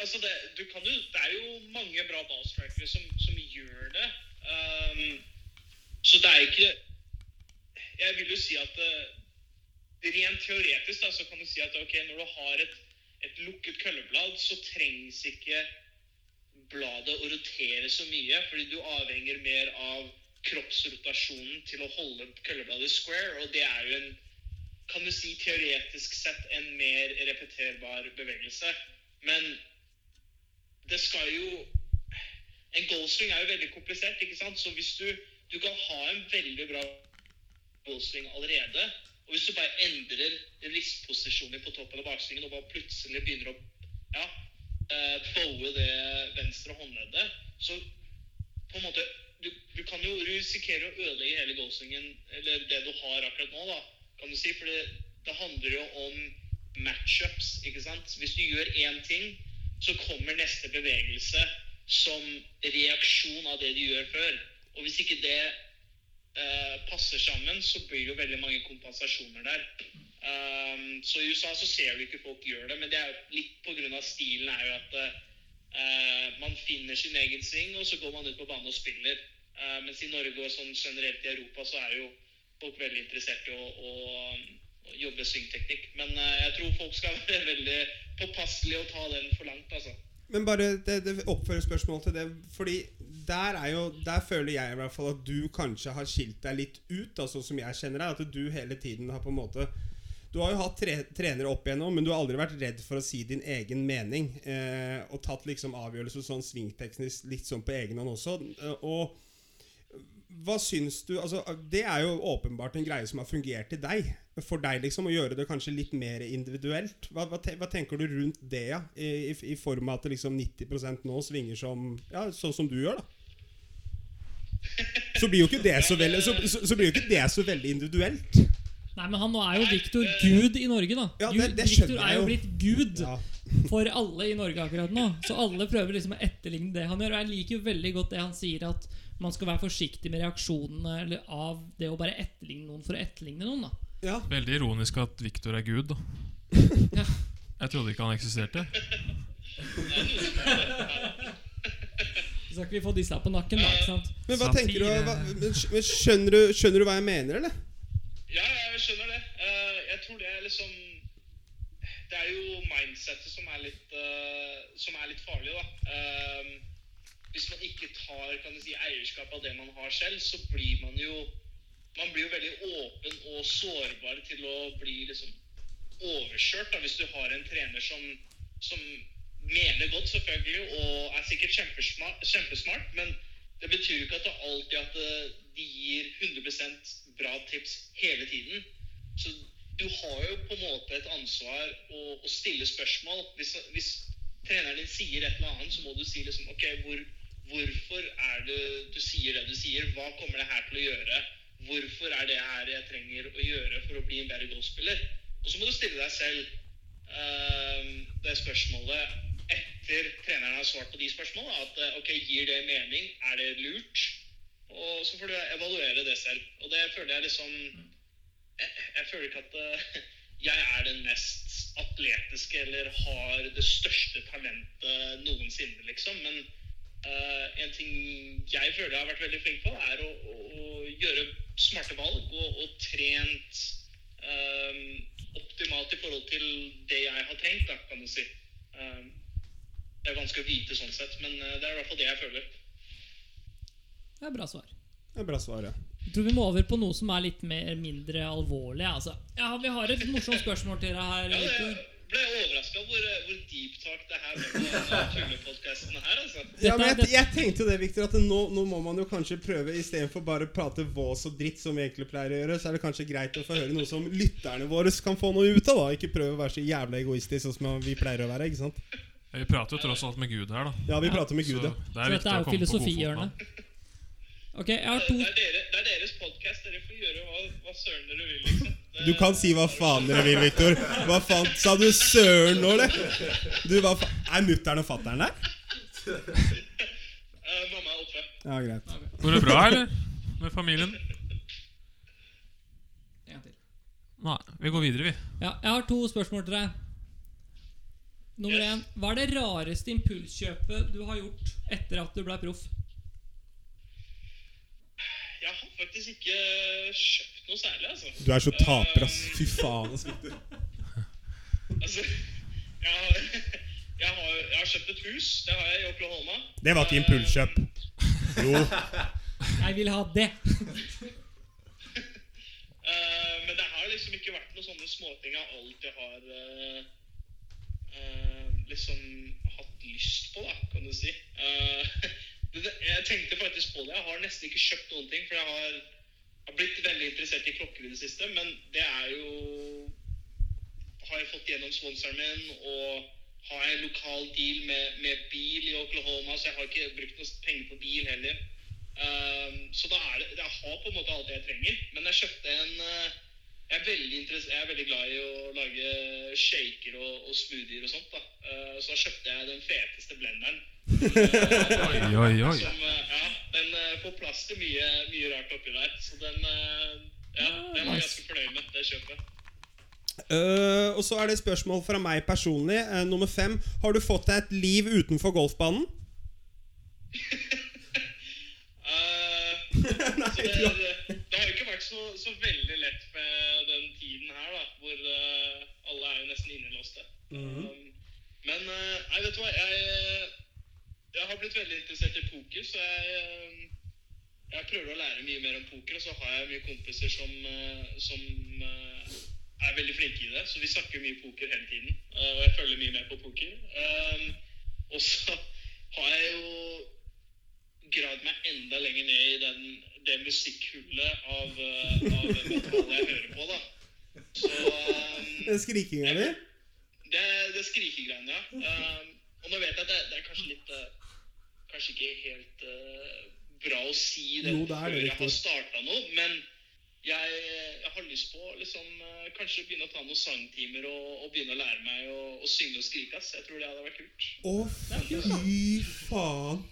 altså det, du kan jo, det er jo mange bra ballstrikere som, som gjør det. Um, så det er ikke Jeg vil jo si at det, rent teoretisk da, så kan du si at ok, når du har et, et lukket kølleblad, så trengs ikke bladet å rotere så mye, fordi du avhenger mer av kroppsrotasjonen til å holde køllebladet square, og det er jo en kan du si teoretisk sett en mer repeterbar bevegelse. Men det skal jo En goalswing er jo veldig komplisert, ikke sant? Så hvis du Du kan ha en veldig bra goalswing allerede, og hvis du bare endrer listposisjonen på toppen av baksvingen og bare plutselig begynner å ja, eh, bowe det venstre håndleddet, så på en måte du, du kan jo risikere å ødelegge hele goalswingen, eller det du har akkurat nå, da, kan du si. For det, det handler jo om matchups, ikke sant. Hvis du gjør én ting, så kommer neste bevegelse som reaksjon av det de gjør før. Og hvis ikke det eh, passer sammen, så blir det jo veldig mange kompensasjoner der. Um, så i USA så ser du ikke folk gjør det, men det er jo litt pga. stilen er jo at uh, man finner sin egen sving, og så går man ut på banen og spiller. Uh, mens i Norge og sånn generelt i Europa så er jo folk veldig interessert i å, å, jobbe svingteknikk. Men eh, jeg tror folk skal være veldig påpasselige og ta den for langt, altså. Men bare det, det oppfører spørsmål til det. Fordi der er jo Der føler jeg i hvert fall at du kanskje har skilt deg litt ut, altså som jeg kjenner deg. At du hele tiden har på en måte Du har jo hatt tre, trenere opp igjennom, men du har aldri vært redd for å si din egen mening. Eh, og tatt liksom avgjørelser sånn svingteknisk litt sånn på egen hånd også. Og hva syns du altså, Det er jo åpenbart en greie som har fungert til deg. For deg, liksom, å gjøre det kanskje litt mer individuelt. Hva, hva, te, hva tenker du rundt det, ja? I, i, i form av at liksom 90% nå svinger som Ja, sånn som du gjør, da. Så blir jo ikke det så veldig, så, så, så blir jo ikke det så veldig individuelt. Nei, men han nå er jo Victor Gud i Norge, da. Ja, det- det jeg er jo. blitt Gud Ja. for alle i Norge akkurat nå. Så alle prøver liksom å etterligne det han gjør. Og jeg liker jo veldig godt det han sier, at man skal være forsiktig med reaksjonene eller av det å bare etterligne noen for å etterligne noen. da Ja. Veldig ironisk at Victor er Gud, da. Ja. Jeg trodde ikke han eksisterte. Så skal ikke vi få disse på nakken, da. ikke sant? Men hva Satire. tenker du hva, men skjønner, du skjønner du hva jeg mener, eller? Ja, jeg skjønner det. Eh, jeg tror det er liksom Det er jo mindsettet som er litt, eh, som er litt farlig, da. Hvis man ikke tar kan du si, eierskap av det man har selv, så blir man jo Man blir jo veldig åpen og sårbar til å bli liksom overkjørt. Da, hvis du har en trener som, som mener godt, selvfølgelig, og er sikkert kjempesmart, kjempesmart, men det betyr jo ikke at det alltid at eh, de gir 100% bra tips hele tiden. Så du har jo på en måte et ansvar å, å stille spørsmål. Hvis, hvis treneren din sier et eller annet, så må du si liksom OK, hvor, hvorfor er det du sier det du sier? Hva kommer det her til å gjøre? Hvorfor er det her jeg trenger å gjøre for å bli en bedre golfspiller? Og så må du stille deg selv uh, det spørsmålet etter treneren har svart på de spørsmålene. At eh, ok, gir det mening? Er det lurt? Og så får du evaluere det selv. Og det føler jeg liksom Jeg, jeg føler ikke at eh, jeg er den mest atletiske eller har det største talentet noensinne, liksom. Men eh, en ting jeg føler jeg har vært veldig flink på, er å, å, å gjøre smarte valg og, og trent um, optimalt i forhold til det jeg har trengt, da, kan du si. Um, det er vanskelig å vite sånn sett, men eh, det er i hvert fall det jeg føler. Det er bra svar. Det er bra svar, ja. Jeg tror vi må over på noe som er litt mer, mindre alvorlig. Altså. Ja, Vi har et morsomt spørsmål til deg her. Ja, det jeg ble overraska hvor, hvor deep talk det her ble på tullepodkasten her, altså. Ja, men jeg, jeg tenkte jo det, Victor, at nå, nå må man jo kanskje prøve istedenfor bare å prate vås og dritt, som vi egentlig pleier å gjøre, så er det kanskje greit å få høre noe som lytterne våre kan få noe ut av. da Ikke prøve å være så jævla egoistisk sånn som vi pleier å være. ikke sant? Vi prater jo tross alt med Gud her, da. Ja, vi prater med Gud, Så ja. det Så er dette viktig å komme på godfot. Ok, jeg har Det er, dere, det er deres podkast. Dere får gjøre hva, hva søren dere vil, liksom. Det, Du kan si hva faen dere vil, Victor. Hva faen Sa du søren nå, eller? Du, hva faen Er mutter'n og fatter'n der? Uh, mamma er oppe. Ja, greit. Går det bra, eller? Med familien? En til. Nei, vi går videre, vi. Ja, jeg har to spørsmål til deg. Nummer én. Hva er det rareste impulskjøpet du har gjort etter at du ble proff? Jeg har faktisk ikke kjøpt noe særlig, altså. Du er så taper, ass. Fy faen, ass, Victor. Altså, jeg har, jeg, har, jeg har kjøpt et hus. Det har jeg i Oklahoma. Det var ikke impulskjøp. Jo. Jeg vil ha det. uh, men det har liksom ikke vært noen sånne småting jeg alltid har uh, uh, liksom hatt lyst på, da, kan du si. Eh, det- jeg tenkte faktisk på det. Jeg har nesten ikke kjøpt noen ting, for jeg har, har blitt veldig interessert i klokker i det siste. Men det er jo Har jeg fått gjennom sponsoren min, og har jeg en lokal deal med, med bil i Oklahoma, så jeg har ikke brukt noe penger på bil heller. Um, så da er det, jeg har på en måte alt det jeg trenger. Men jeg kjøpte en eh, jeg, er veldig jeg er veldig glad i å lage shaker og, og smoothier og sånt. da. Uh, så da kjøpte jeg den feteste blenderen. Oi, oi, oi. Som, uh, ja, den eh, får plass til mye, mye rart oppi der. Så den, ja, den er jeg ganske fornøyd med, det kjøpet. Eh, og så er det spørsmål fra meg personlig. Nummer fem. Har du fått deg et liv utenfor golfbanen? Eh, så det, det, det har jo ikke vært så, så veldig lett med den tiden her, da, hvor eh, alle er jo nesten innelåste. um, men eh, nei, vet du hva, jeg, jeg har blitt veldig interessert i poker, så jeg, eh, jeg prøver å lære mye mer om poker. Og så har jeg mye kompiser som, eh, som eh, er veldig flinke i det, så vi snakker mye poker hele tiden. eh, og jeg følger mye med på poker. Um, og så har jeg jo gravd meg enda lenger ned i den, det musikkhullet av, eh, av metallet jeg hører på, da. Så um, Den skrikinga di? det, det skrikegreiene, ja. Um, og nå vet jeg at det, det er kanskje litt uh, Kanskje ikke helt uh, bra å si det Jo, det er før jeg har starta noe, men jeg, jeg har lyst på liksom, uh, kanskje begynne å ta noen sangtimer og, og begynne å lære meg å, å synge og skrike. ass. Jeg tror det hadde vært kult. Å, fy faen.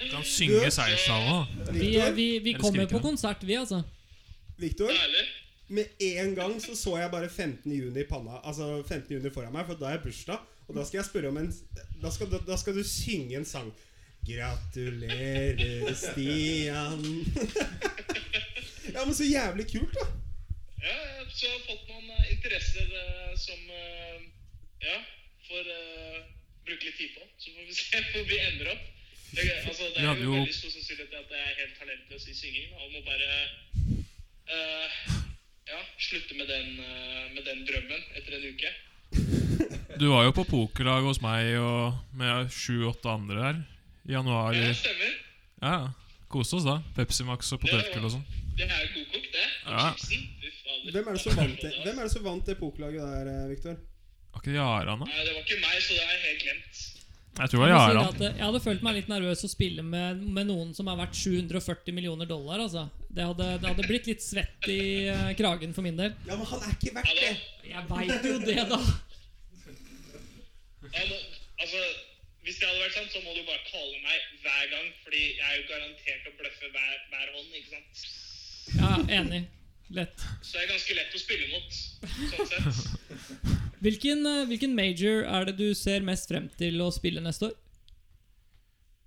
Du kan synge seierstallene. Vi, vi, vi kommer på konsert, vi, altså. Victor, med en gang så så jeg bare 15. juni i panna. Altså 15. juni foran meg, for da er jeg bursdag. Og da skal jeg spørre om en Da skal, da skal du synge en sang. Gratulerer, Stian. ja, men så jævlig kult, da. Ja, så jeg har fått noen eh, interesser eh, som eh, Ja, får uh, bruke litt tid på. Så får vi se hvor vi ender opp. Det, altså, det er jo veldig stor sannsynlighet at jeg er helt talentløs i synging. da, Og må bare ja, slutte med den, eh, med den drømmen etter en uke. Du var jo på pokerlag hos meg og med sju-åtte andre her i januar. Ja, det stemmer. Ja, Koste oss da. Pepsi Max og potetgull og sånn. Det er godkokt, det. Ja. Hvem er det som vant det, Hvem er det, som vant det pokerlaget der, Viktor? Var ikke det Jaran, da? Nei, det var ikke meg, så det er helt glemt. Jeg tror det Jeg, har eh, jeg hadde følt meg litt nervøs å spille med, med noen som er verdt 740 millioner dollar. Altså. Det, hadde, det hadde blitt litt svett i uh, kragen for min del. Ja, men han er ikke verdt det. Jeg veit jo det, da. Altså, hvis det hadde vært sant, så må du bare kalle meg hver gang. Fordi jeg er jo garantert å bløffe hver, hver hånd, ikke sant? Ja, enig. Lett. Så det er ganske lett å spille mot, sånn sett. Hvilken, eh, hvilken major er det du ser mest frem til å spille neste år?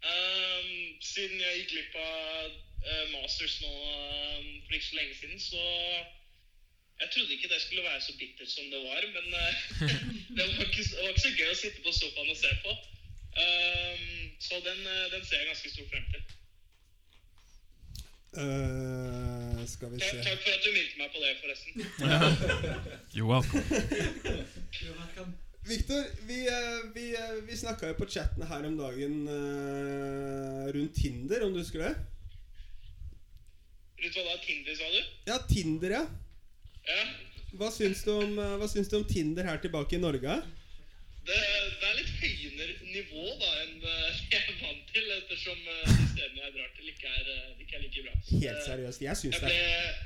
Um, siden jeg gikk glipp av eh, Masters nå um, for ikke så lenge siden, så Jeg trodde ikke det skulle være så bittert som det var, men det, var ikke, det var ikke så gøy å sitte på sofaen og se på. Um, så den, den ser jeg ganske stor frem til. Eh, skal vi se takk for at du meldte meg på det, forresten. Jo, welcome. Victor, vi, eh, vi, eh, vi snakka jo på chatten her om dagen eh, rundt Tinder, om du husker det? Rundt hva da? Tinder, sa du? Ja, Tinder, ja. Ja. Hva syns du om, hva syns du om Tinder her tilbake i Norge? Det, det er litt høyere nivå da enn vant til, ettersom eh, de stedene jeg drar til, ikke er, eh, ikke er like bra. Helt Eh, seriøst. Jeg syns Jeg ble,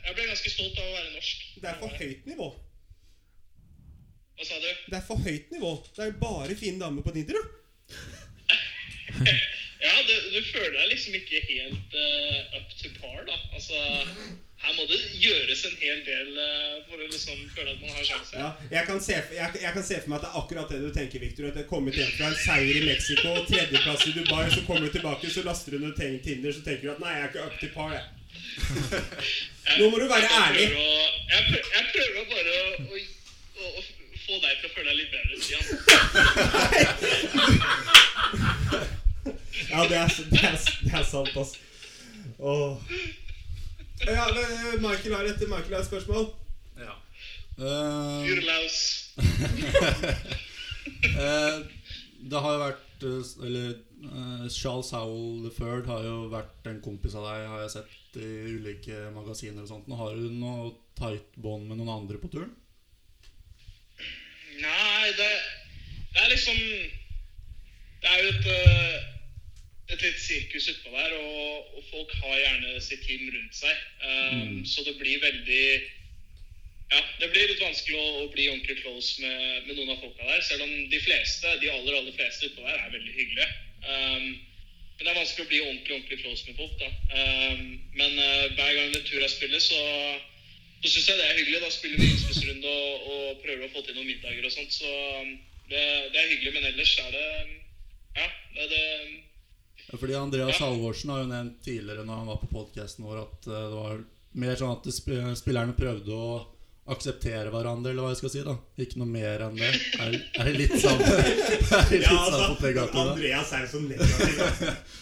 jeg ble ganske stolt av å være norsk. det er for høyt nivå. Hva sa du? Det er for høyt nivå. Det er bare fine damer på jo. Ja, du, du føler deg liksom ikke helt uh, up to par, da. Altså, her må det gjøres en hel del eh, for å liksom føle at man har sjanse. Ja, jeg, kan se, jeg, jeg kan se for meg at det er akkurat det du tenker, Victor. At det er kommet hjem fra en seier i Mexico, tredjeplass i Dubai, så kommer du tilbake, så laster du ned Tinder, så tenker du at nei, jeg er ikke up to par, jeg. Nå må du være ærlig. Jeg, prøver, jeg prøver å bare å, å, å få deg til å føle deg litt bedre, Stian. Ja, det er, det er, det er sant, altså. Åh. Ja, men eh, Michael har et, Michael har et spørsmål. Ja. Uh, Fyr løs. uh, det har jo vært eh, Eller uh, Charles Howell III har jo vært en kompis av deg, har jeg sett i ulike magasiner og sånt. Nå Har du noe tight bånd med noen andre på turen? Nei, det, det er liksom Det er jo et, eh, et lite sirkus utpå der, og, og folk har gjerne sitt team rundt seg. Um, Så det blir veldig Ja, det blir litt vanskelig å, å bli ordentlig close med, med noen av folka der. Selv om de fleste, de aller aller fleste utpå der er veldig hyggelige. Um, men det er vanskelig å bli ordentlig ordentlig close med folk. da. Um, men uh, hver gang Ventura spiller, så så syns jeg det er hyggelig. Da spiller vi innspillsrunde og, og prøver å få til noen middager og sånt. Så um, det, det er hyggelig. Men ellers er det um, Ja, det er det Ja, Fordi Andreas Halvorsen har jo nevnt tidligere når han var på podkasten vår, at eh, det var mer sånn at spillerne prøvde å akseptere hverandre, eller hva jeg skal si. da Ikke noe mer enn det. Er, er det litt sant? Er det litt Ja, sant på begge altså, da? Andreas er jo så negativ.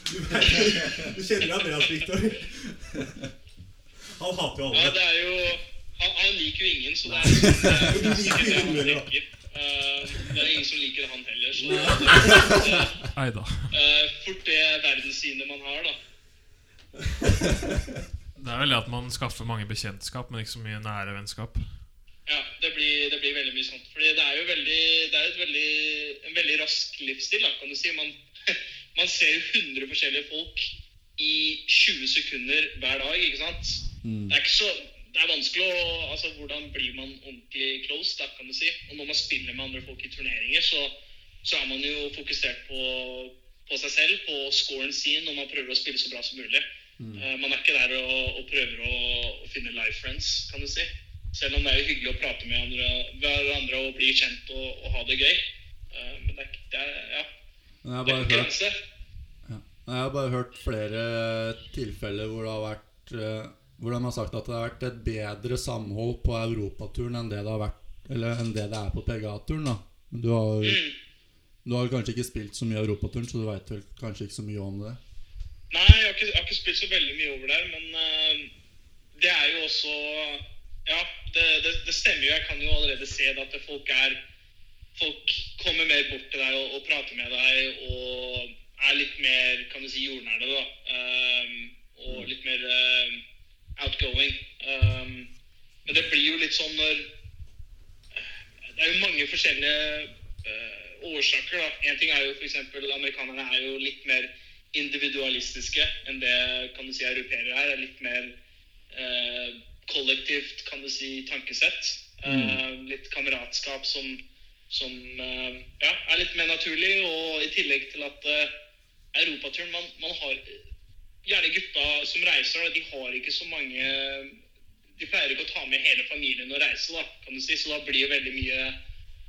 Du, du kjenner Andreas, Victor. Han hater jo Ja, det er jo Han, han liker jo ingen, så det er, det er Du liker jo ingen, det han da. tenker. Uh, det er ingen som liker han heller. Så Nei da. eh, fort det verdenssynet man har, da. Det er vel det at man skaffer mange bekjentskap, men ikke så mye nære vennskap. Ja, det blir, det blir veldig mye sånt. Fordi det er jo veldig, det er et veldig, en veldig rask livsstil, da, kan du si. Man, man ser jo 100 forskjellige folk i 20 sekunder hver dag, ikke sant? Mm. Det er ikke så det er vanskelig å altså, Hvordan blir man ordentlig close, da, kan du si. Og når man spiller med andre folk i turneringer, så, så er man jo fokusert på, på seg selv, på scoren sin, og man prøver å spille så bra som mulig. Eh, man er ikke der og, og prøver å, å finne life friends, kan du si. Selv om det er jo hyggelig å prate med andre, hverandre og bli kjent og, og ha det gøy. Eh, men det er, det er, ja, det er konkurranse. Ja. Jeg har bare hørt flere tilfeller hvor det har vært eh, Hvor de har sagt at det har vært et bedre samhold på europaturen enn det det har vært Eller enn det det er på PGA-turen. du har, Mm. du har kanskje ikke spilt så mye europaturen, så du veit vel kanskje ikke så mye om det. Nei, jeg har, ikke, jeg har ikke spilt så veldig mye over der, men uh, det er jo også Ja, det, det, det stemmer jo. Jeg kan jo allerede se det at folk er Folk kommer mer bort til deg og, og prater med deg og er litt mer, kan du si, jordnære, da. Um, og litt mer um, outgoing. Um, men det blir jo litt sånn når Det er jo mange forskjellige uh, årsaker, da. En ting er jo f.eks. amerikanerne er jo litt mer individualistiske enn det kan du si europeere er. er litt mer uh, kollektivt, kan du si, tankesett. Uh, litt kameratskap som, som ja, er litt mer naturlig. Og i tillegg til at europaturen man, man har Gjerne gutta som reiser, da, de har ikke så mange De pleier ikke å ta med hele familien og reise, da, kan du si. Så da blir det veldig mye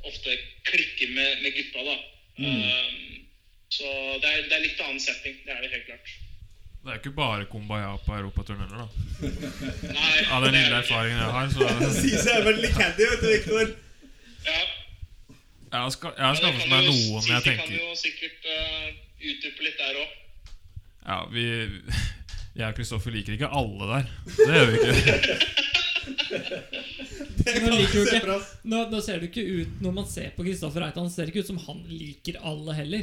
ofte klikker med, med gutta, da. Um, så det er, det er litt annen setting. Det er det helt klart. Det er ikke bare kumbaya på europaturen heller, da. Nei, Av den lille erfaringen jeg har, så Sies jeg er veldig candy, vet du, Viktor. Ja, Jeg har, ska, jeg har skaffet meg noen jeg Sisi kan jo sikkert uh, utdype litt der òg. Ja, vi Jeg og Kristoffer liker ikke alle der. Det gjør vi ikke. Nå liker du ikke- Nå, nå ser det ikke ut Når man ser på Kristoffer Reitan, ser det ikke ut som han liker alle heller.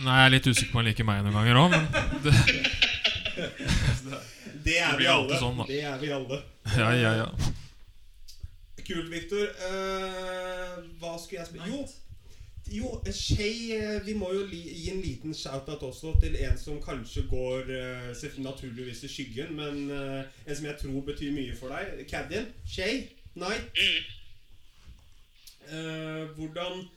Nei, jeg er litt usikker på om han liker meg noen ganger òg, men det, Det er Det vi alle. sånn. Det er vi alle. ja, ja, ja. Kult, Victor. Uh, hva skulle jeg spille? Jo, jo Shay eh, Vi må jo gi en liten shout-out også til en som kanskje går eh, naturligvis i skyggen, men eh, en som jeg tror betyr mye for deg. Caddien. Shay Night. Mm. Eh, hvordan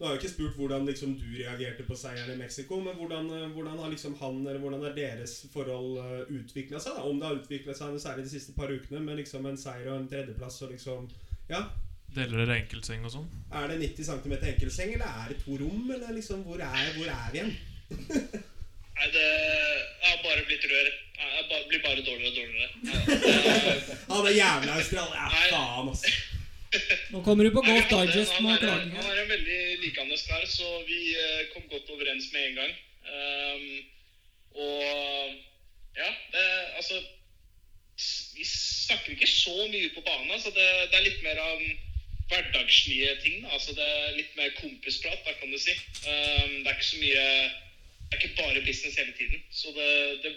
Nå har jeg ikke spurt hvordan liksom, du reagerte på seieren i Mexico, men hvordan, hvordan har liksom han eller hvordan har deres forhold uh, utvikla seg? da? Om det har utvikla seg særlig de siste par ukene, med liksom en seier og en tredjeplass og liksom Ja. Deler dere enkeltseng og sånn? Er det 90 cm enkeltseng, eller er det to rom? Eller liksom, hvor er, hvor er vi igjen? Nei, det har bare blitt rør. Jeg Det blir bare dårligere og dårligere. Ja, Han er jævla australier. Ja, faen, altså. Nå kommer du på Golf Digest han med er- klaging. Han er en veldig likende kar, så vi eh, kom godt overens med en gang. Um, og ja, det altså Vi snakker ikke så mye på banen. Så det, det er litt mer av hverdagslige ting. Altså det er litt mer kompisprat, da, kan du si. Um, det er ikke så mye Det er ikke bare business hele tiden. Så det, det,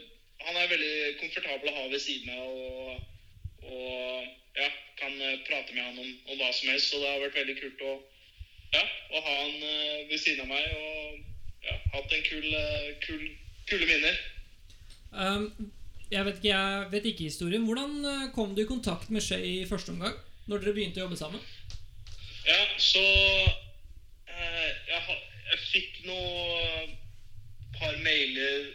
han er veldig komfortabel å ha ved siden av. og og ja, kan eh, prate med han om, om hva som helst. Så det har vært veldig kult å, ja, å ha han eh, ved siden av meg og ja, hatt en kul, eh, kul, kule minner. Um, jeg, vet ikke, jeg vet ikke historien. Hvordan kom du i kontakt med Shay i første omgang? Når dere begynte å jobbe sammen? Ja, så eh, jeg, jeg fikk noe par mailer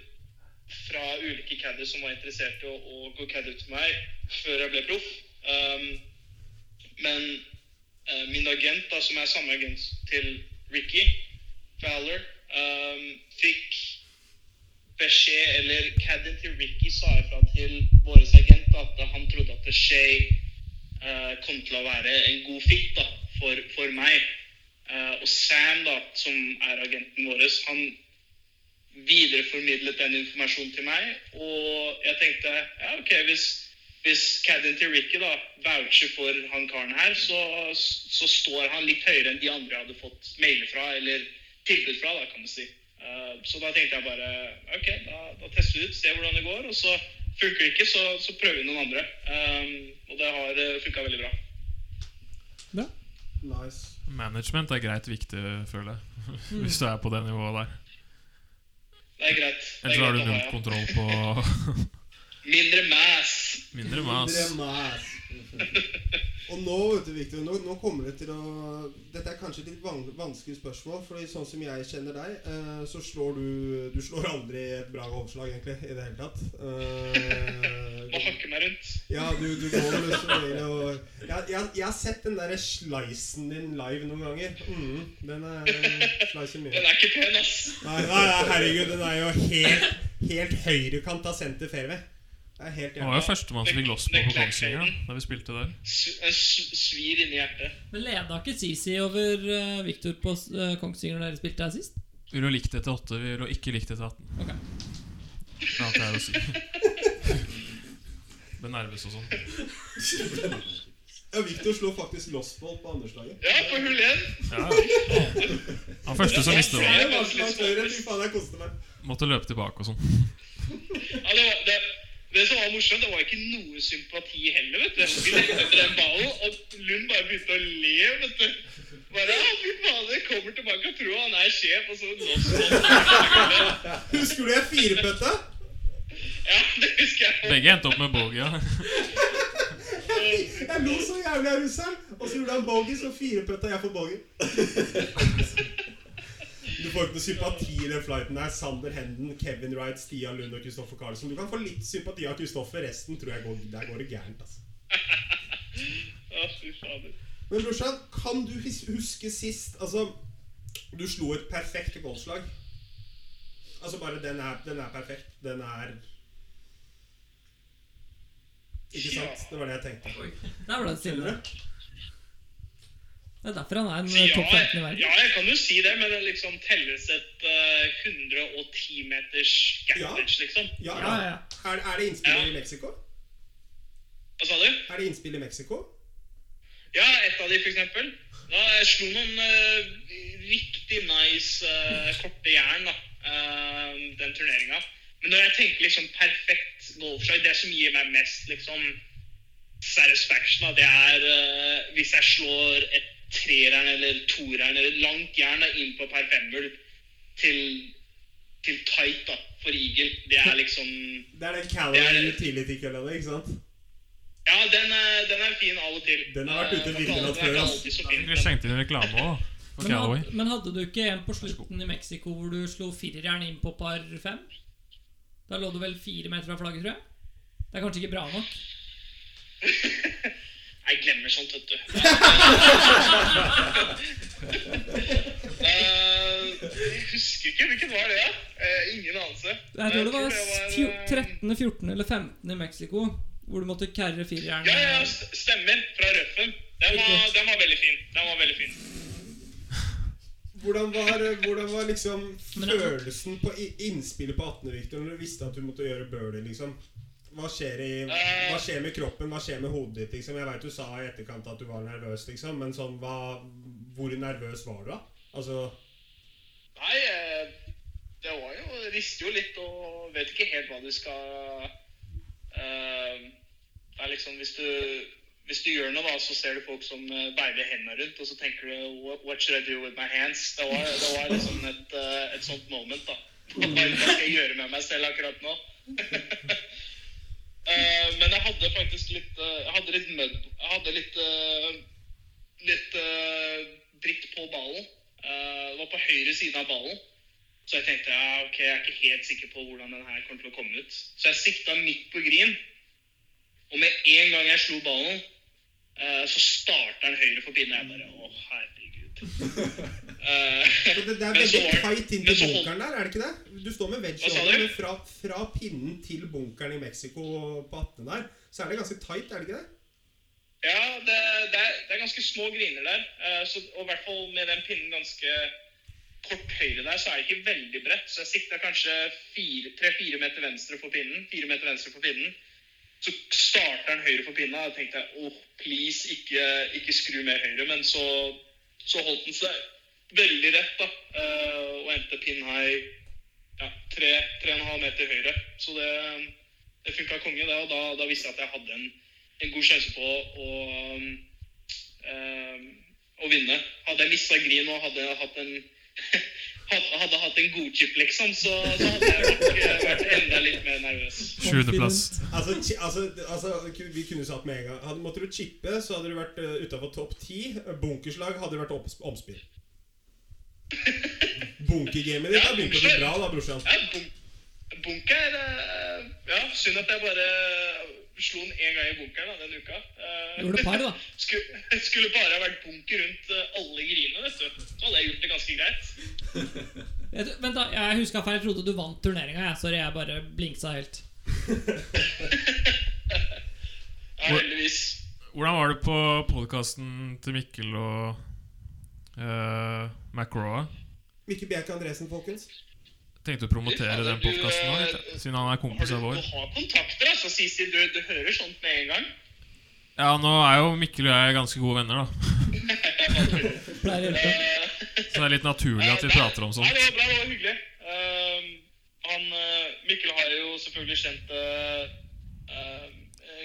fra ulike caddier som var interessert i å, å gå caddy til meg før jeg ble proff. Um, men eh, min agent, da, som er samme agent til Ricky Fowler, um, fikk beskjed, eller caddien til Ricky sa ifra til vår agent at han trodde at Shay eh, kom til å være en god fit da, for, for meg. Uh, og Sam, da, som er agenten vår, han videreformidlet den informasjonen til meg. Og jeg tenkte ja, ok, hvis, hvis cadden til Ricky da voucher for han karen her, så, så står han litt høyere enn de andre jeg hadde fått mailer fra, eller tilbud fra, da, kan man si. Uh, så da tenkte jeg bare OK, da, da tester vi ut, ser hvordan det går. Og så funker det ikke, så, så prøver vi noen andre. Um, og det har funka veldig bra. Nice. Management er greit viktig, føler jeg. Hvis du er på det nivået der. Det er greit. Er Ellers har du null kontroll på Mindre mass. mindre mass. Mindre mas. Og nå, vet du, Victor, nå, nå kommer det til å Dette er kanskje et litt van vanskelig spørsmål, Fordi sånn som jeg kjenner deg, eh, så slår du Du slår aldri et bra overslag, egentlig, i det hele tatt. Eh, og hakke meg rundt. ja, du, du går vel som regel og jeg, jeg, jeg har sett den derre slicen din live noen ganger. Mm, den er den min. Den er ikke pen, ass. Nei, nei, nei, herregud, den er jo helt, helt høyrekant av senter fairway. Det er var jo førstemann som fikk loss på på Kongsvinger da vi spilte der. S- svir inni hjertet. Men leda ikke Sisi over uh, Viktor på uh, Kongsvinger da dere spilte her sist? Vi lå likt etter åtte, vi lå ikke likt etter 18. Ok. Det er alt det er å si. Ble nervøs og sånn. Ja, Victor slo faktisk lossball på andreslaget. Ja, på hull 1. Ja, ja. Han første som visste Ja, det, måtte løpe tilbake og sånn. Ja, det, var, det, det som var morsomt, det var ikke noe sympati heller, vet du. Vi lekte etter den ballen, og Lund bare begynte å le, vet du. Bare, ja, fy fader, kommer tilbake og tror han er sjef, og så loss. Husker du jeg firepøtta? Ja, det husker jeg. Begge endte opp med bogey. Ja. Jeg lo så jævlig av russeren. Og så gjorde han bogey, så firepøtta jeg for bogey. Du får ikke noe sympati i den flighten der. Sander Henden, Kevin Wright, Stian Lund og Kristoffer Karlsson. Du kan få litt sympati av Kristoffer. Resten tror jeg går, der går det gærent. altså. Ja, fy fader. Men brorsan, kan du huske sist Altså, du slo et perfekt golfslag. Altså bare den er, den er perfekt. Den er Ikke sant? Det var det jeg tenkte. Der ble det stille. Det er derfor han er en eh, ja, topp 15 i verden. ja, jeg kan jo si det, men det liksom telles et uh, 110 meters gappage, liksom. Ja, Ja, ja. ja. Er, er det innspill Ja. i Mexico? Hva sa du? Er det innspill i Mexico? Ja, ett av de, for eksempel. Da jeg slo noen uh, riktig nice uh, korte jern, da. eh, den turneringa. Men når jeg tenker liksom perfekt golfslag, det som gir meg mest liksom satisfaction, da, det er eh, hvis jeg slår et treeren eller toeren eller langt jern inn på par femhull til, til tight da, for eagle. Det er liksom Det er den Callaway er- utility-kølla ikke sant? Ja, den er, den er fin av og til. Den har vært ute Eh, vinternatt er før, Vi men- inn reklame òg, Men, had, men hadde du ikke en på slutten i Mexico hvor du slo firejern inn på par fem? Da lå du vel fire meter fra flagget, tror jeg? Det er kanskje ikke bra nok? Glemmer sånt, vet du. Eh, jeg husker ikke. Hvilken var det? Eh, ingen anelse. Jeg tror det var eh, 13., 14. eller 15. i Mexico hvor du måtte carre firejern. Ja, ja, stemmer. Fra Røffen. Den var, den var veldig fin. Den var veldig fin. Hvordan var, hvordan var liksom følelsen på innspillet på 18. Victor når du visste at du måtte gjøre burley, liksom? Hva skjer, i, Eh. hva skjer med kroppen? Hva skjer med hodet ditt? liksom? Jeg veit du sa i etterkant at du var nervøs, liksom, men sånn, hva, hvor nervøs var du, da? Altså Nei, eh, det var jo det Rister jo litt og vet ikke helt hva du skal uh, Det er liksom Hvis du hvis du gjør noe, da, så ser du folk som veiver hendene rundt, og så tenker du what, what should I do with my hands? Det var, det var liksom et, eh, et sånt moment, da. Hva skal jeg gjøre med meg selv akkurat nå? Eh, men jeg hadde faktisk litt eh, Jeg hadde litt mud Jeg hadde litt uh, litt dritt på ballen. Det var på høyre side av ballen. Så jeg tenkte ja, ok, jeg er ikke helt sikker på hvordan den her kommer til å komme ut. Så jeg sikta midt på green. Og med en gang jeg slo ballen, så starter den høyre for pinnen. Jeg bare å, herregud. Eh, det, det er veldig tight inn til bunkeren der, er det ikke det? Du står med wedge over, men fra, fra pinnen til bunkeren i Mexico på 18. der, så er det ganske tight, er det ikke det? Ja, det, det, er, det er ganske små griner der. eh, så, og i hvert fall med den pinnen ganske kort høyre der, så er det ikke veldig bredt. Så jeg sikta kanskje tre-fire meter venstre for pinnen. Fire meter venstre for pinnen. så starter den høyre for pinna. og tenkte jeg oh, please, ikke, ikke skru mer høyre. Men så, så holdt han seg veldig rett da, eh, og endte pin her ja, tre, tre og en halv meter høyre. Så det, det funka konge, det. Og da, da visste jeg at jeg hadde en, en god sjanse på å, um, å vinne. Hadde jeg mista green og hadde hatt en hadde, hadde hatt en godchip, liksom, så, så hadde jeg nok eh, vært enda litt mer nervøs. Sjuendeplass. Altså, altså, altså, vi kunne sagt med en gang hadde, Måtte du chippe, så hadde du vært uh, utafor topp ti. Bunkerslag hadde du vært opp, omspill. Bunkergamet ditt har begynt å bli bra, da, brorsan. Ja, bunk, bunker eh, Ja, synd at jeg bare slo han én gang i bunkeren denne uka. Eh, Gjorde par, da. Skulle, skulle bare ha vært bunker rundt eh, alle grinene, vet du. Så hadde jeg gjort det ganske greit. Vet du- Vent, da. Jeg huska feil. Jeg trodde du vant turneringa. Jeg. Sorry, jeg bare blinksa helt. Ja, heldigvis. Hvordan var det på podkasten til Mikkel og uh, McRaw? Mikkel Bjerke Andresen, folkens. Tenkte å promotere den podkasten nå, siden han er kompis av vår. du har kontakter, altså, Sisi. Du, du hører sånt med en gang. Ja, nå er jo Mikkel og jeg ganske gode venner, da. Eh, Så det er litt naturlig at vi prater om Nei, sånt. det var bra, det var hyggelig. Uh, han, eh, Mikkel har jo selvfølgelig kjent eh, eh,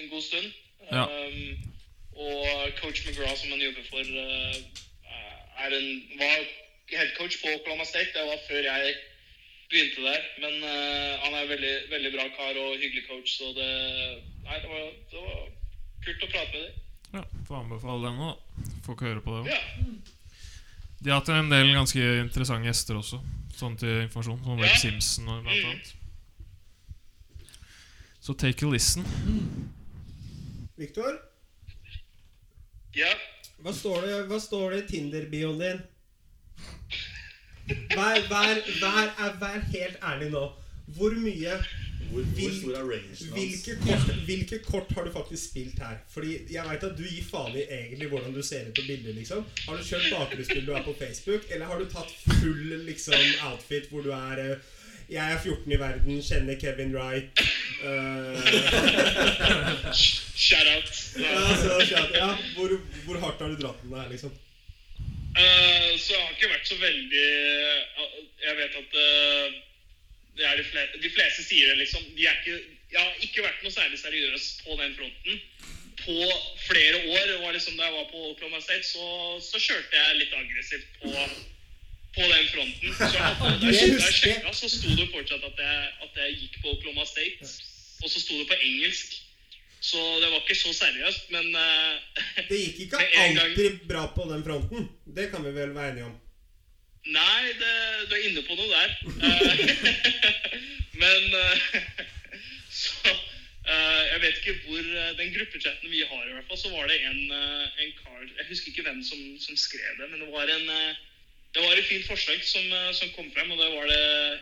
en god stund. Ja. Um, og coach McGraw, som han jobber for, uh, er en, var headcoach på Oklahoma State. Det var før jeg begynte der. Men uh, han er veldig, veldig bra kar og hyggelig coach, så det, nei, det, var, det var kult å prate med dem. Ja, Får anbefale den nå, da. Får ikke høre på det. Ja. De har hatt en del ganske interessante gjester også, sånn til informasjon. Som Webb Ja. Simpson og blant Mm. annet. Så take a listen. Viktor, ja. hva står det, hva står det i Tinder-bioen din? Vær, vær, vær, er- vær helt ærlig nå. Hvor mye Hvor, hvor stor er rangen hans? hvilke kort, hvilke kort har du faktisk spilt her? Fordi jeg vet at du gir faen i egentlig hvordan du ser ut på bilder. liksom Har du kjørt bakgrunnsbilde du er på Facebook, eller har du tatt full liksom outfit hvor du er eh, Jeg er 14 i verden, kjenner Kevin Wright uh, Shout out. ja, så, ja, hvor, hvor hardt har du dratt den der, liksom? Eh, så jeg har ikke vært så veldig Jeg vet at eh, det er de, fleste, de fleste sier det, liksom. De er ikke, jeg har ikke vært noe særlig seriøs på den fronten. På flere år, og liksom da jeg var på Oklahoma State, så, så kjørte jeg litt aggressivt på, på den fronten. Så jeg, da jeg. sjekka, så sto det fortsatt at jeg, at jeg gikk på Oklahoma State. Og så sto det på engelsk. Så det var ikke så seriøst, men uh, Det gikk ikke alltid gang. bra på den fronten. Det kan vi vel være enige om. Nei, det, du er inne på noe der. Eh, Men uh, Så uh, Jeg vet ikke hvor Den gruppechatten vi har, i hvert fall, så var det en, en kar Jeg husker ikke hvem som, som skrev det, men det var en det var et fint forslag som, som kom frem, og da var det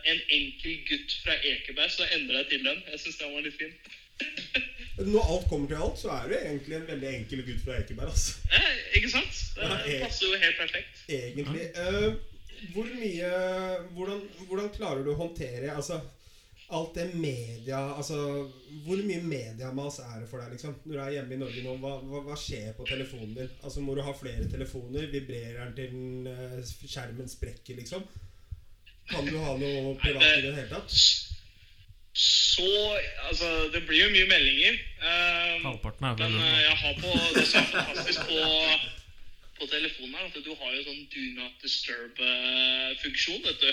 en enkel gutt fra Ekeberg. Så da endra jeg til den. Jeg syns den var litt fin. Når alt kommer til alt, så er du egentlig en veldig enkel gutt fra Ekeberg. altså Eh, ikke sant? Det Ja, passer jo helt perfekt. Egentlig. Eh, hvor mye hvordan, hvordan klarer du å håndtere altså, alt det media altså, Hvor mye mediamas er det for deg liksom? når du er hjemme i Norge nå? Hva, hva, hva skjer på telefonen din? Altså Må du ha flere telefoner? Vibrerer den til den, eh, skjermen sprekker, liksom? Kan du ha noe privat i det hele tatt? Så Altså, det blir jo mye meldinger. Um, Halvparten er Men vel eh, jeg har på Det som er fantastisk på, på telefonen, her, at du har jo sånn do not disturb-funksjon, vet du.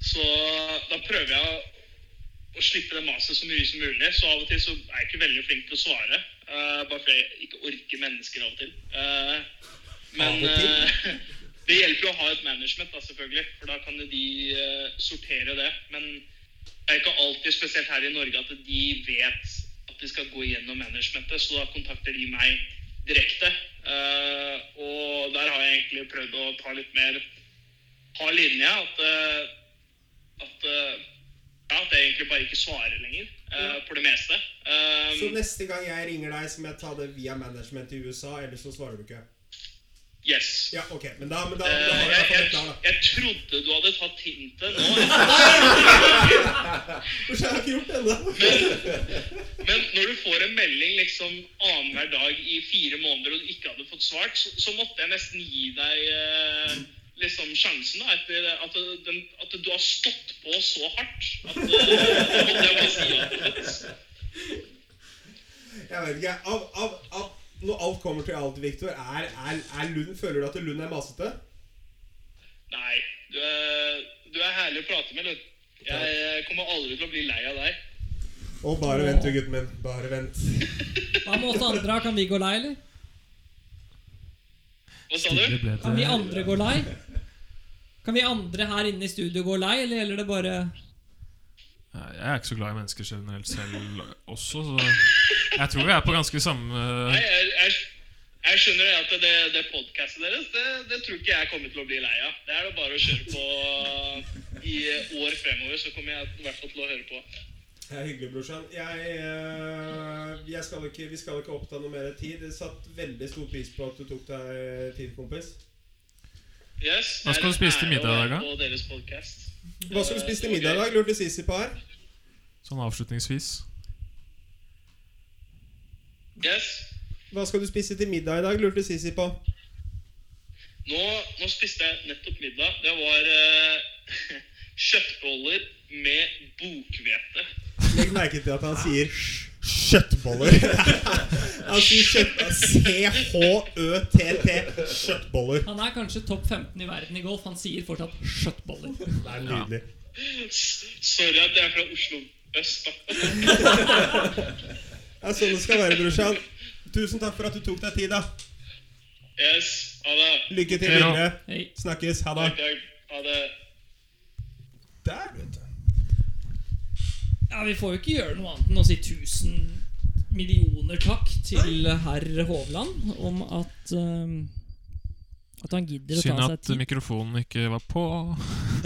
Så da prøver jeg å, å slippe det maset så mye som mulig. Så av og til så er jeg ikke veldig flink til å svare. Uh, bare fordi jeg ikke orker mennesker av og til. Uh, men eh, det hjelper jo å ha et management, da, selvfølgelig. For da kan jo de eh, sortere det. Men det er ikke alltid, spesielt her i Norge, at de vet at de skal gå gjennom managementet, så da kontakter de meg direkte. Eh, og der har jeg egentlig prøvd å ta litt mer ha linje. At, eh, at, eh, ja, at jeg egentlig bare ikke svarer lenger på det meste. Så neste gang jeg ringer deg, så må jeg ta det via management i USA, eller så svarer du ikke? Yes. Ja, ok, men da, men da, Eh, da har vi jeg, jeg, klar, da. jeg trodde du hadde tatt hintet nå. Kanskje jeg ikke gjort det ennå. Men når du får en melding liksom annenhver dag i fire måneder og du ikke hadde fått svart, så, så måtte jeg nesten gi deg eh, liksom sjansen da, etter at, den, at du har stått på så hardt. At eh, det måtte jeg bare si at. Jeg vet ikke. Av, av, av, når alt kommer til alt, Victor, er, er, er Lund Føler du at Lund er masete? Nei, du er, du er herlig å prate med, Lund. Jeg kommer aldri til å bli lei av deg. Å, bare vent du, gutten min. Bare vent. Hva med oss andre? Kan vi gå lei, eller? Hva sa du? Kan vi andre gå lei? Kan vi andre her inne i studio gå lei, eller gjelder det bare Jeg er ikke så glad i mennesker generelt selv også, så jeg tror vi er på ganske samme Nei, jeg, jeg, jeg skjønner at det, det podcastet deres, det, det tror ikke jeg kommer til å bli lei av. Det er det bare å kjøre på i år fremover, så kommer jeg i hvert fall til å høre på. Det er hyggelig, brorsan. Jeg, eh, jeg skal ikke, vi skal ikke oppta noe mer tid. Jeg satt veldig stor pris på at du tok deg tid, kompis. Yes, Hva skal du spise til middag i dag, da? Hva skal du spise til middag i dag? Lurte Sisi på her. Sånn avslutningsvis. Yes. Hva skal du spise til middag i dag? Lurte Sisi på. Nå, nå spiste jeg nettopp middag. Det var uh, kjøttboller med bokhvete. Legg merke til at han sier kjøttboller. han sier kjøtt... C-H-Ø-T-T. Kjøttboller. Han er kanskje topp 15 i verden i golf. Han sier fortsatt kjøttboller. Det er nydelig. Ja. Sorry at jeg er fra Oslo øst, da. Det er sånn det skal være, brorsan. Tusen takk for at du tok deg tid, da. Yes. Ha det. Lykke til videre. Snakkes. Ha det. Takk, takk. Ha det. Der, vet du. Ja, Vi får jo ikke gjøre noe annet enn å si tusen millioner takk til herr Hovland om at um, At han gidder å Synd ta seg at mikrofonen ikke var på.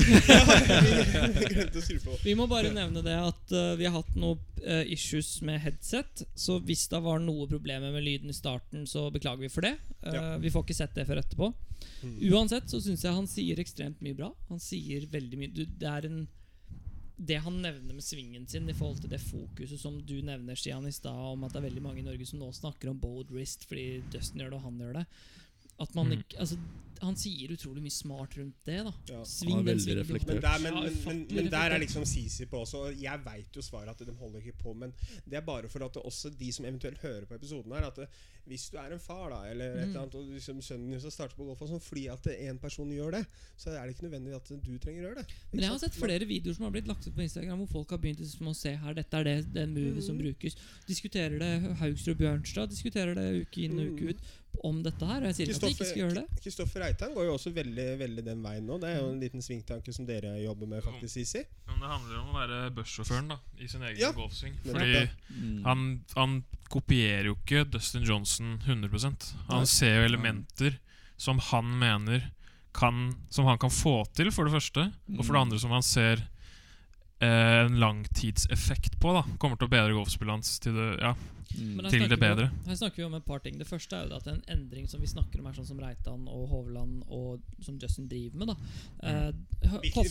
Jeg glemte å skru på. Vi må bare nevne det at uh, vi har hatt noen uh, issues med headset. Så hvis det var noe problemer med lyden i starten, så beklager vi for det. Uh, Ja. Vi får ikke sett det før etterpå. Mm. Uansett så syns jeg han sier ekstremt mye bra. Han sier veldig mye du, Det er en det han nevner med svingen sin i forhold til det fokuset som du nevner Stian, i stad, om at det er veldig mange i Norge som nå snakker om bold wrist fordi Dustin gjør det og han gjør det. At man Mm. ikke, altså, han sier utrolig mye smart rundt det. da Ja, Sving han er den reflektert. Men der, men, Ja, men, men, der er liksom Sisi på også. og Jeg veit jo svaret at de holder ikke på. Men det er bare for at det også de som eventuelt hører på episoden her, at det, hvis du er en far da eller et Mm. eller annet, og liksom sønnen din skal starte på golf, og sånn, fordi at en person gjør det, så er det ikke nødvendig at du trenger å gjøre det. Ikke Men jeg har sett flere videoer som har blitt lagt ut på Instagram, hvor folk har begynt liksom å se her, dette er det, den movet som Mhm. brukes. Diskuterer det Haugsrud Bjørnstad diskuterer det uke inn og uke Mhm. ut om dette her. Og jeg sier ikke at de ikke skal gjøre det. Kristoffer Reitan går jo også veldig veldig den veien nå. Det er jo en liten svingtanke som dere jobber med, faktisk, Sisi. Men det handler om å være bussjåføren da i sin egen Ja. golfsving. Fordi Mm. han, han kopierer jo ikke Dustin Johnson 100% Han ser jo elementer som han mener kan, Som han kan få til, for det første. Og for det Mm. andre som han ser eh, en langtidseffekt på. da Kommer til å bedre golfspillet hans til det, ja, Mm. Men til det bedre. om-. Her snakker vi om et par ting. Det første er jo at en endring som vi snakker om, er sånn som Reitan og Hovland og som Justin driver med. da eh,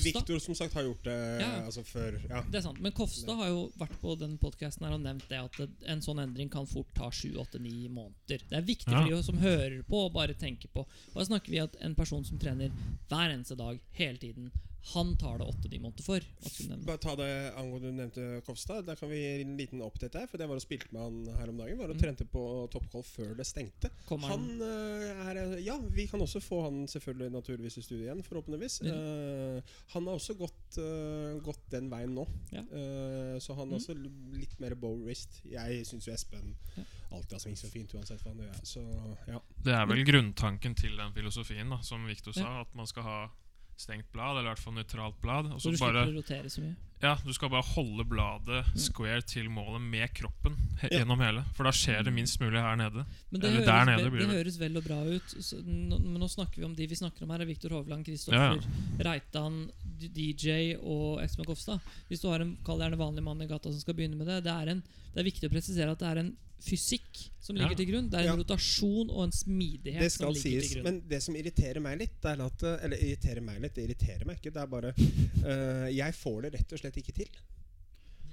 Viktor som sagt har gjort det Ja. altså før. Ja. Det er sant, Men Kofstad har jo vært på den podcasten her og nevnt det at en sånn endring kan fort ta 7-8-9 måneder. Det er viktig Ja. for de som hører på, og bare tenker på. Og her snakker vi at en person som trener hver eneste dag, hele tiden, han tar det 8-9 måneder for. Bare ta det angående du nevnte Kofstad. Der kan vi gi en liten update her. For det var og spilte med han her om dagen. Var og Mm. trente på toppgolf før det stengte. Han, Han eh, er Ja, vi kan også få han selvfølgelig naturligvis i studio igjen, forhåpentligvis. Mm. Uh, han har også gått, uh, gått den veien nå. Ja. Eh, så han Mm. er også litt mer bow wrist. Jeg syns jo Espen Ja. alltid har svingt så fint uansett hva han gjør. Så ja. Det er vel grunntanken til den filosofien, da som Victor sa. Ja. At man skal ha stengt blad, eller i hvert fall nøytralt blad. Og så så du bare slipper å rotere så mye. Ja, du skal bare holde bladet square til målet med kroppen he Ja. gjennom hele. For da skjer det minst mulig her nede. Men det, Eller høres, der nede vel, blir det det. høres vel og bra ut. Så, nå, men nå snakker vi om de vi snakker om her, er Viktor Hovland, Ja, Kristoffer Reitan, DJ og Espen Kofstad. Hvis du har en kall gjerne vanlig mann i gata som skal begynne med det, det er, en, det er viktig å presisere at det er en fysikk som ligger Ja. til grunn. Det er en Ja. rotasjon og en smidighet Det som skal ligger sies. til grunn. Men det som irriterer meg litt, er at Eller irriterer meg litt, det irriterer meg ikke. Det er bare uh, Jeg får det rett og slett ikke til.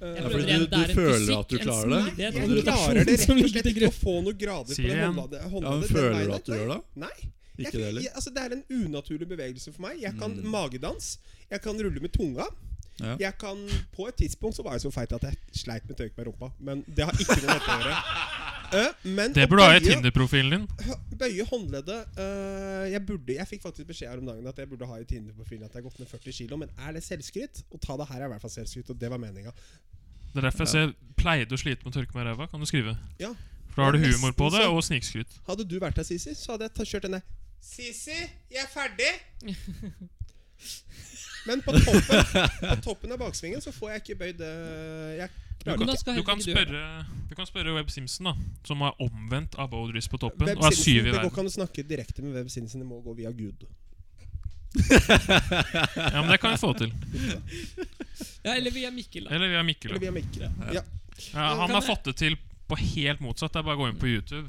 Uh, Ja, du- er du føler at du klarer det? smidighet, jeg klarer det rett og slett ikke å få noe grader på det håndleddet. Ja, men Føler du at du gjør det? Nei. Ikke Jeg, det jeg, altså, det er en unaturlig bevegelse for meg. Jeg kan Mm. magedans. Jeg kan rulle med tunga. Ja. Jeg kan, På et tidspunkt så var jeg så feit at jeg sleit med tørk med rumpa. Men det har ikke noe med dette å gjøre. Eh, men Det burde ha i Tinder-profilen din. Bøye håndleddet uh, jeg, burde, jeg fikk faktisk beskjed her om dagen at jeg burde ha i Tinder-profilen at jeg har gått ned 40 kilo. Men er det selvskryt? Å ta det her er i hvert fall selvskryt, og det var meninga. Det er derfor jeg ser pleide å slite med å tørke meg i ræva. Kan du skrive? Ja. For da har du humor på det, og snikskryt. Hadde du vært der, Sisi, så hadde jeg kjørt denne Sisi, jeg er ferdig! Men på toppen, på toppen av baksvingen så får jeg ikke bøyd eh, Jeg Du kan, du kan, spørre, du kan spørre Webb Simpson, da som er omvendt av Bo på toppen, Web og er syv i verden. det går ikke an å snakke direkte med Web Simpson, det må gå via Gud. Ja, men det kan vi få til. Ja, eller via Mikkel, da. Eller via Mikkel. Eller via Mikkel. Ja. Ja, han har fått det til på helt motsatt. Det er bare å gå inn på YouTube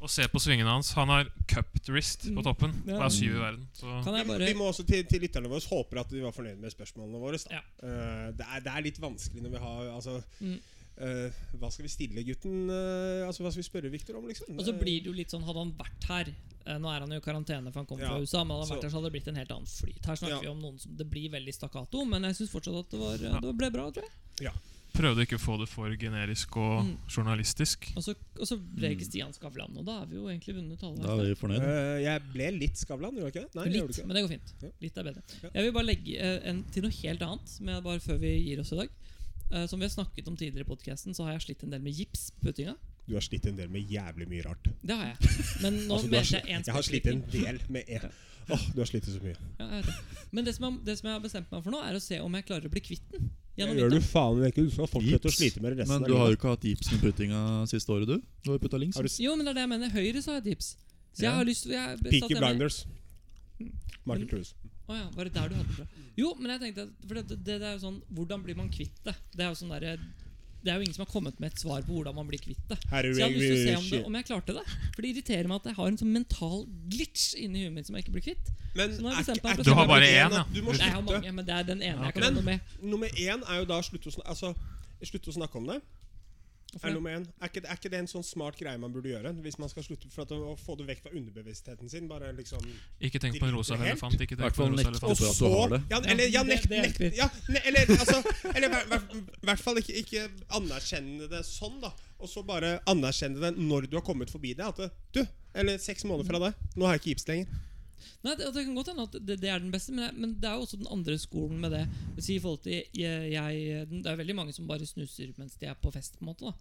og se på svingene hans. Han har cupped wrist på Mm. toppen Ja. og er syv i verden. Så Kan jeg Vi, bare vi må også til, til lytterne våre håper at de var fornøyd med spørsmålene våre. Ja. Uh, det, er, det er litt vanskelig når vi har altså, Mm. uh, Hva skal vi stille gutten Uh, Altså Hva skal vi spørre Victor om, liksom? Og så blir det jo litt sånn, hadde han vært her Nå er han jo i karantene, for han kom Ja, fra USA. Men hadde han så- vært her, så hadde det blitt en helt annen flyt. Her snakker Ja. vi om noen som Det blir veldig stakkato, men jeg syns fortsatt at det, var, Ja. det ble bra, tror jeg. Prøvde ikke å få det for generisk og Mm. journalistisk. Og så, og så ble ikke Stian Skavlan, og da er vi jo egentlig vunnet alle. Da er vi fornøyd. uh, Jeg ble litt Skavlan, gjorde jeg ikke det? Nei, Litt, ikke. men det går fint. Ja. Litt er bedre. Ja. Jeg vil bare legge uh, en, til noe helt annet, med bare før vi gir oss i dag. Uh, som vi har snakket om tidligere i podkasten, så har jeg slitt en del med gipsputtinga. Du har slitt en del med jævlig mye rart. Det har jeg. Men nå Altså, har jeg én jeg har slitt en del med E. Åh, du har slitt så mye. Ja, jeg vet det. Men det som, jeg, det som jeg har bestemt meg for nå, er å se om jeg klarer å bli kvitt den. Det Gjennom gjør du faen ikke. Du skal fortsette å slite med det resten Men av du har jo ikke hatt gips med puttinga siste året, du? Du har jo putta links. Har du s- Jo, men det er det jeg mener. Høyre så har jeg tips. Så jeg Ja. har lyst til jeg, Peaky satt Blinders. Michael Men- Cruise. Å ja, var det der du hadde det fra? Jo, men jeg tenkte at- For det, det, det er jo sånn Hvordan blir man kvitt det? Det er jo sånn derre det er jo ingen som har kommet med et svar på hvordan man blir kvitt det. Er Så jeg hadde lyst til å se om, det, om jeg klarte det. For det irriterer meg at jeg har en sånn mental glitch inni huet mitt som jeg ikke blir kvitt. Men Så nå har er meg er Du har bare én, ja. Du må Jeg har mange, men det er den ene jeg kan men, noe med. Nummer én er jo da å slutte å, altså, slutte å snakke om det. Hvorfor Er, nummer én. Er, ikke, er ikke det en sånn smart greie man burde gjøre? Hvis man skal slutte For at å, få det vekk fra underbevisstheten sin. Bare liksom Ikke tenk på en rosa elefant. Ikke tenk på en rosa elefant. Og det. Ja, eller ja, nekt, nekt, ja, ne, eller altså Eller i hver- hvert fall ikke, ikke anerkjenne det sånn, da. Og så bare anerkjenne det når du har kommet forbi det. At du, eller seks måneder fra deg, nå har jeg ikke gips lenger. Nei, det, det kan godt hende at det, det er den beste, men, jeg, men det er jo også den andre skolen med det. Si, i jeg, jeg, Det er veldig mange som bare snuser mens de er på fest. på en måte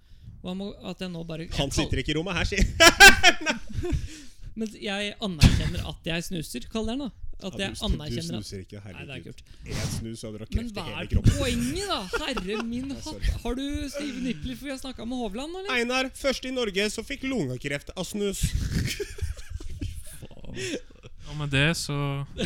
jeg må, jeg bare Han sitter ikke i rommet her, sier Men jeg anerkjenner at jeg snuser, kall det den. da At jeg Ja, du, du anerkjenner at snuser ikke. Er Herregud. Én snus, og du har Men kreft i hva er poenget, da? Herre min hatt. Har du stive nipler for vi har snakka med Hovland, eller? Einar, først i Norge så fikk lungekreft av snus. Og med det så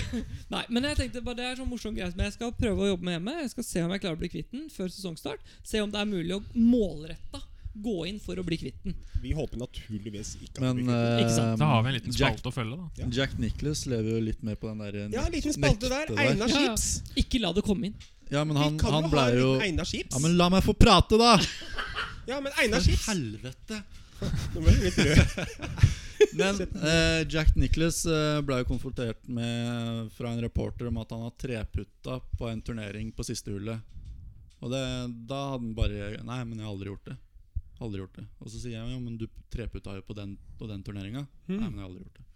Nei, men jeg tenkte bare det er sånn morsom greie Men jeg skal prøve å jobbe med hjemme. Jeg skal se om jeg klarer å bli kvitt den før sesongstart. Se om det er mulig å målretta gå inn for å bli kvitt den. Vi håper naturligvis ikke at Men vi blir Ikke sant? eh, Da har vi en liten Jack, spalte å følge, da. Ja. Jack Nicholas lever jo litt mer på den der Ja, en liten spalte der. Einar Ja, ja. Chips. Ikke la det komme inn. Ja, men han, han jo ble jo Einar Chips. Ja, men la meg få prate, da! Ja, men Einar Chips. helvete! Nå ble du litt rød. Men eh, Jack Nicholas eh, ble jo konfrontert med fra en reporter om at han har treputta på en turnering på siste hullet. Og det, da hadde han bare Nei, men jeg har aldri gjort det. Aldri gjort det. Og så sier jeg ja, men du treputta jo på den, på den turneringa. Nei, men jeg har aldri gjort det.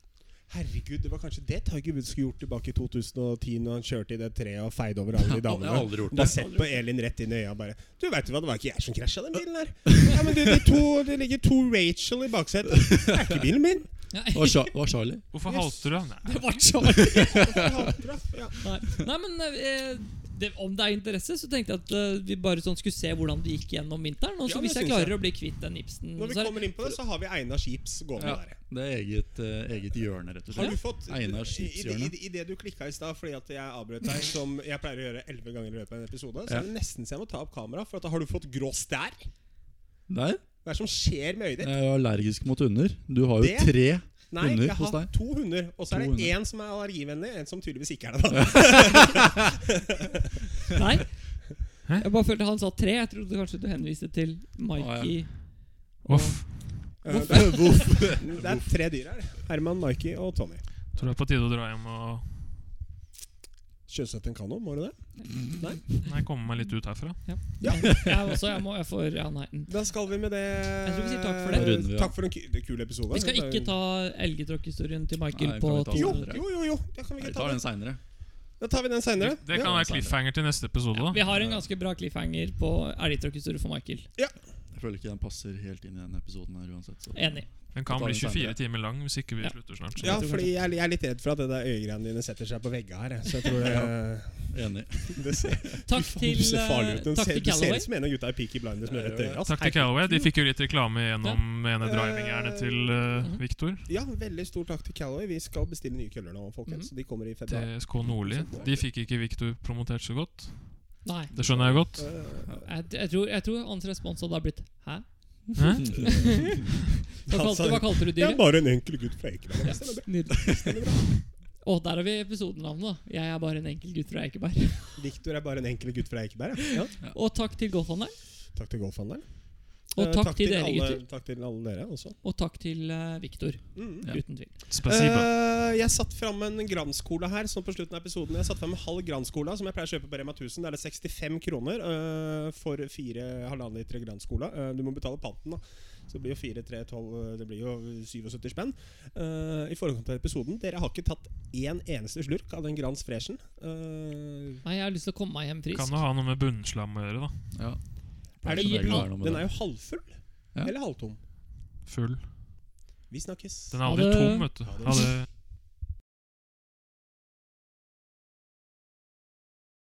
Herregud, det var kanskje det Tiger Woods skulle gjort tilbake i 2010 Når han kjørte i det treet og feide over alle de Jeg har aldri gjort det. Da sett på Elin rett inn i øya bare Du vet hva, det var ikke jeg som krasja den bilen her. Ja, men du, de to, Det ligger to Rachel i baksetet. Det er ikke bilen min. Det var, Cha var Charlie. Hvorfor Yes. halte du? Nei. det var Charlie. Jeg hater det. Ja. Nei. Nei, men eh, det, om det er interesse, så tenkte jeg at uh, vi bare sånn skulle se hvordan det gikk gjennom vinteren. Og så Ja, hvis jeg klarer jeg. å bli kvitt den nipsen Når vi så er- kommer inn på det, så har vi Einar Skips gående Ja, der. det er eget, uh, eget hjørne, rett og slett. Har du fått Einar i, Skipshjørne. i, i det du klikka i stad fordi at jeg avbrøt deg, som jeg pleier å gjøre elleve ganger i løpet av en episode, så Ja. er det nesten så jeg må ta opp kamera, for at da har du fått grå stær. Der. Hva er det som skjer med øyet ditt? Jeg er allergisk mot hunder. Du har jo Det- tre Nei, hunder jeg har to hunder, og så er det hunder. én som er allergivennlig, en som tydeligvis ikke er det. da Nei. Hæ? Jeg bare følte han sa tre. Jeg trodde kanskje du henviste til Mikey. Voff. Eh, Det er, det er tre dyr her. Herman, Mikey og Tommy. Tror det er på tide å dra hjem og Sjøsette en kano, må du det? Nei, Jeg kommer meg litt ut herfra. Ja. Ja. Jeg også. Jeg må jeg får ja, nei. Da skal vi med det Jeg tror vi sier takk for det. Da runder vi av. Takk for en ku- kul episode. Vi skal ikke ta elgetråkkhistorien til Michael Nei, på Jo, jo, jo, jo. Det kan vi Vi ikke tar ta den den. seinere. Da tar vi den senere seinere. det kan være cliffhanger til neste episode. da Vi har en ganske bra cliffhanger på elgtråkkhistorie for Michael. Jeg føler ikke den passer helt inn i denne episoden her uansett. Så. Enig. Den kan bli 24 timer lang hvis ikke vi Ja. slutter snart. Ja, fordi jeg, er- litt redd for at det der øyegreiene dine setter seg på veggene her. Så jeg tror det, Enig. det ser, Takk til, du ser farlig eh, ut. Du takk ser, til du ser ut som en av gutta i Peaky Blinders med rødt øye. Altså. Takk til Callaway. De fikk jo litt reklame gjennom ene Eh, drivingjernet til uh. Victor. Ja, veldig stor takk til Callaway. Vi skal bestille nye køller nå, folkens. Mhm. De kommer i februar. TSK Nordli. De fikk ikke Victor promotert så godt. Nei. Det skjønner jeg godt. Eh, Jeg, jeg, tror, jeg tror hans respons hadde blitt Hæ? Hæ? Hva kalte, hva kalte du Jeg er bare en enkel gutt fra. Ja, nydelig. Stemmer der har vi episodenavnet. da Jeg er bare en enkel gutt fra Eikeberg. Victor er bare en enkel gutt fra Eikeberg. Ja. Ja. Og takk til Golfhandelen. Takk til golfhandelen. Og takk, takk til dere, alle, gutter. Takk til alle dere også. Og takk til uh, Viktor. Mm. Ja. Uten tvil. Eh, jeg satt fram en Grand-Cola her sånn på slutten av episoden. Jeg satt frem en halv Grand-Cola som jeg pleier å kjøpe på Rema 1000. Der er det 65 kroner uh, for fire halvannen liter Grand-Cola. Eh, du må betale panten, da. Så det blir jo 4, 3, 12 Det blir jo 77 spenn. Eh, I forhold til episoden Dere har ikke tatt én eneste slurk av den Grans Freshen. Eh, Nei, jeg har lyst til å komme meg hjem frisk. Kan jo ha noe med bunnslam å gjøre, da? Ja. Er det, er med den er jo halvfull. Ja. Eller halvtom. Full. Vi snakkes. Den er aldri tom, vet du. Ha det. Ha det.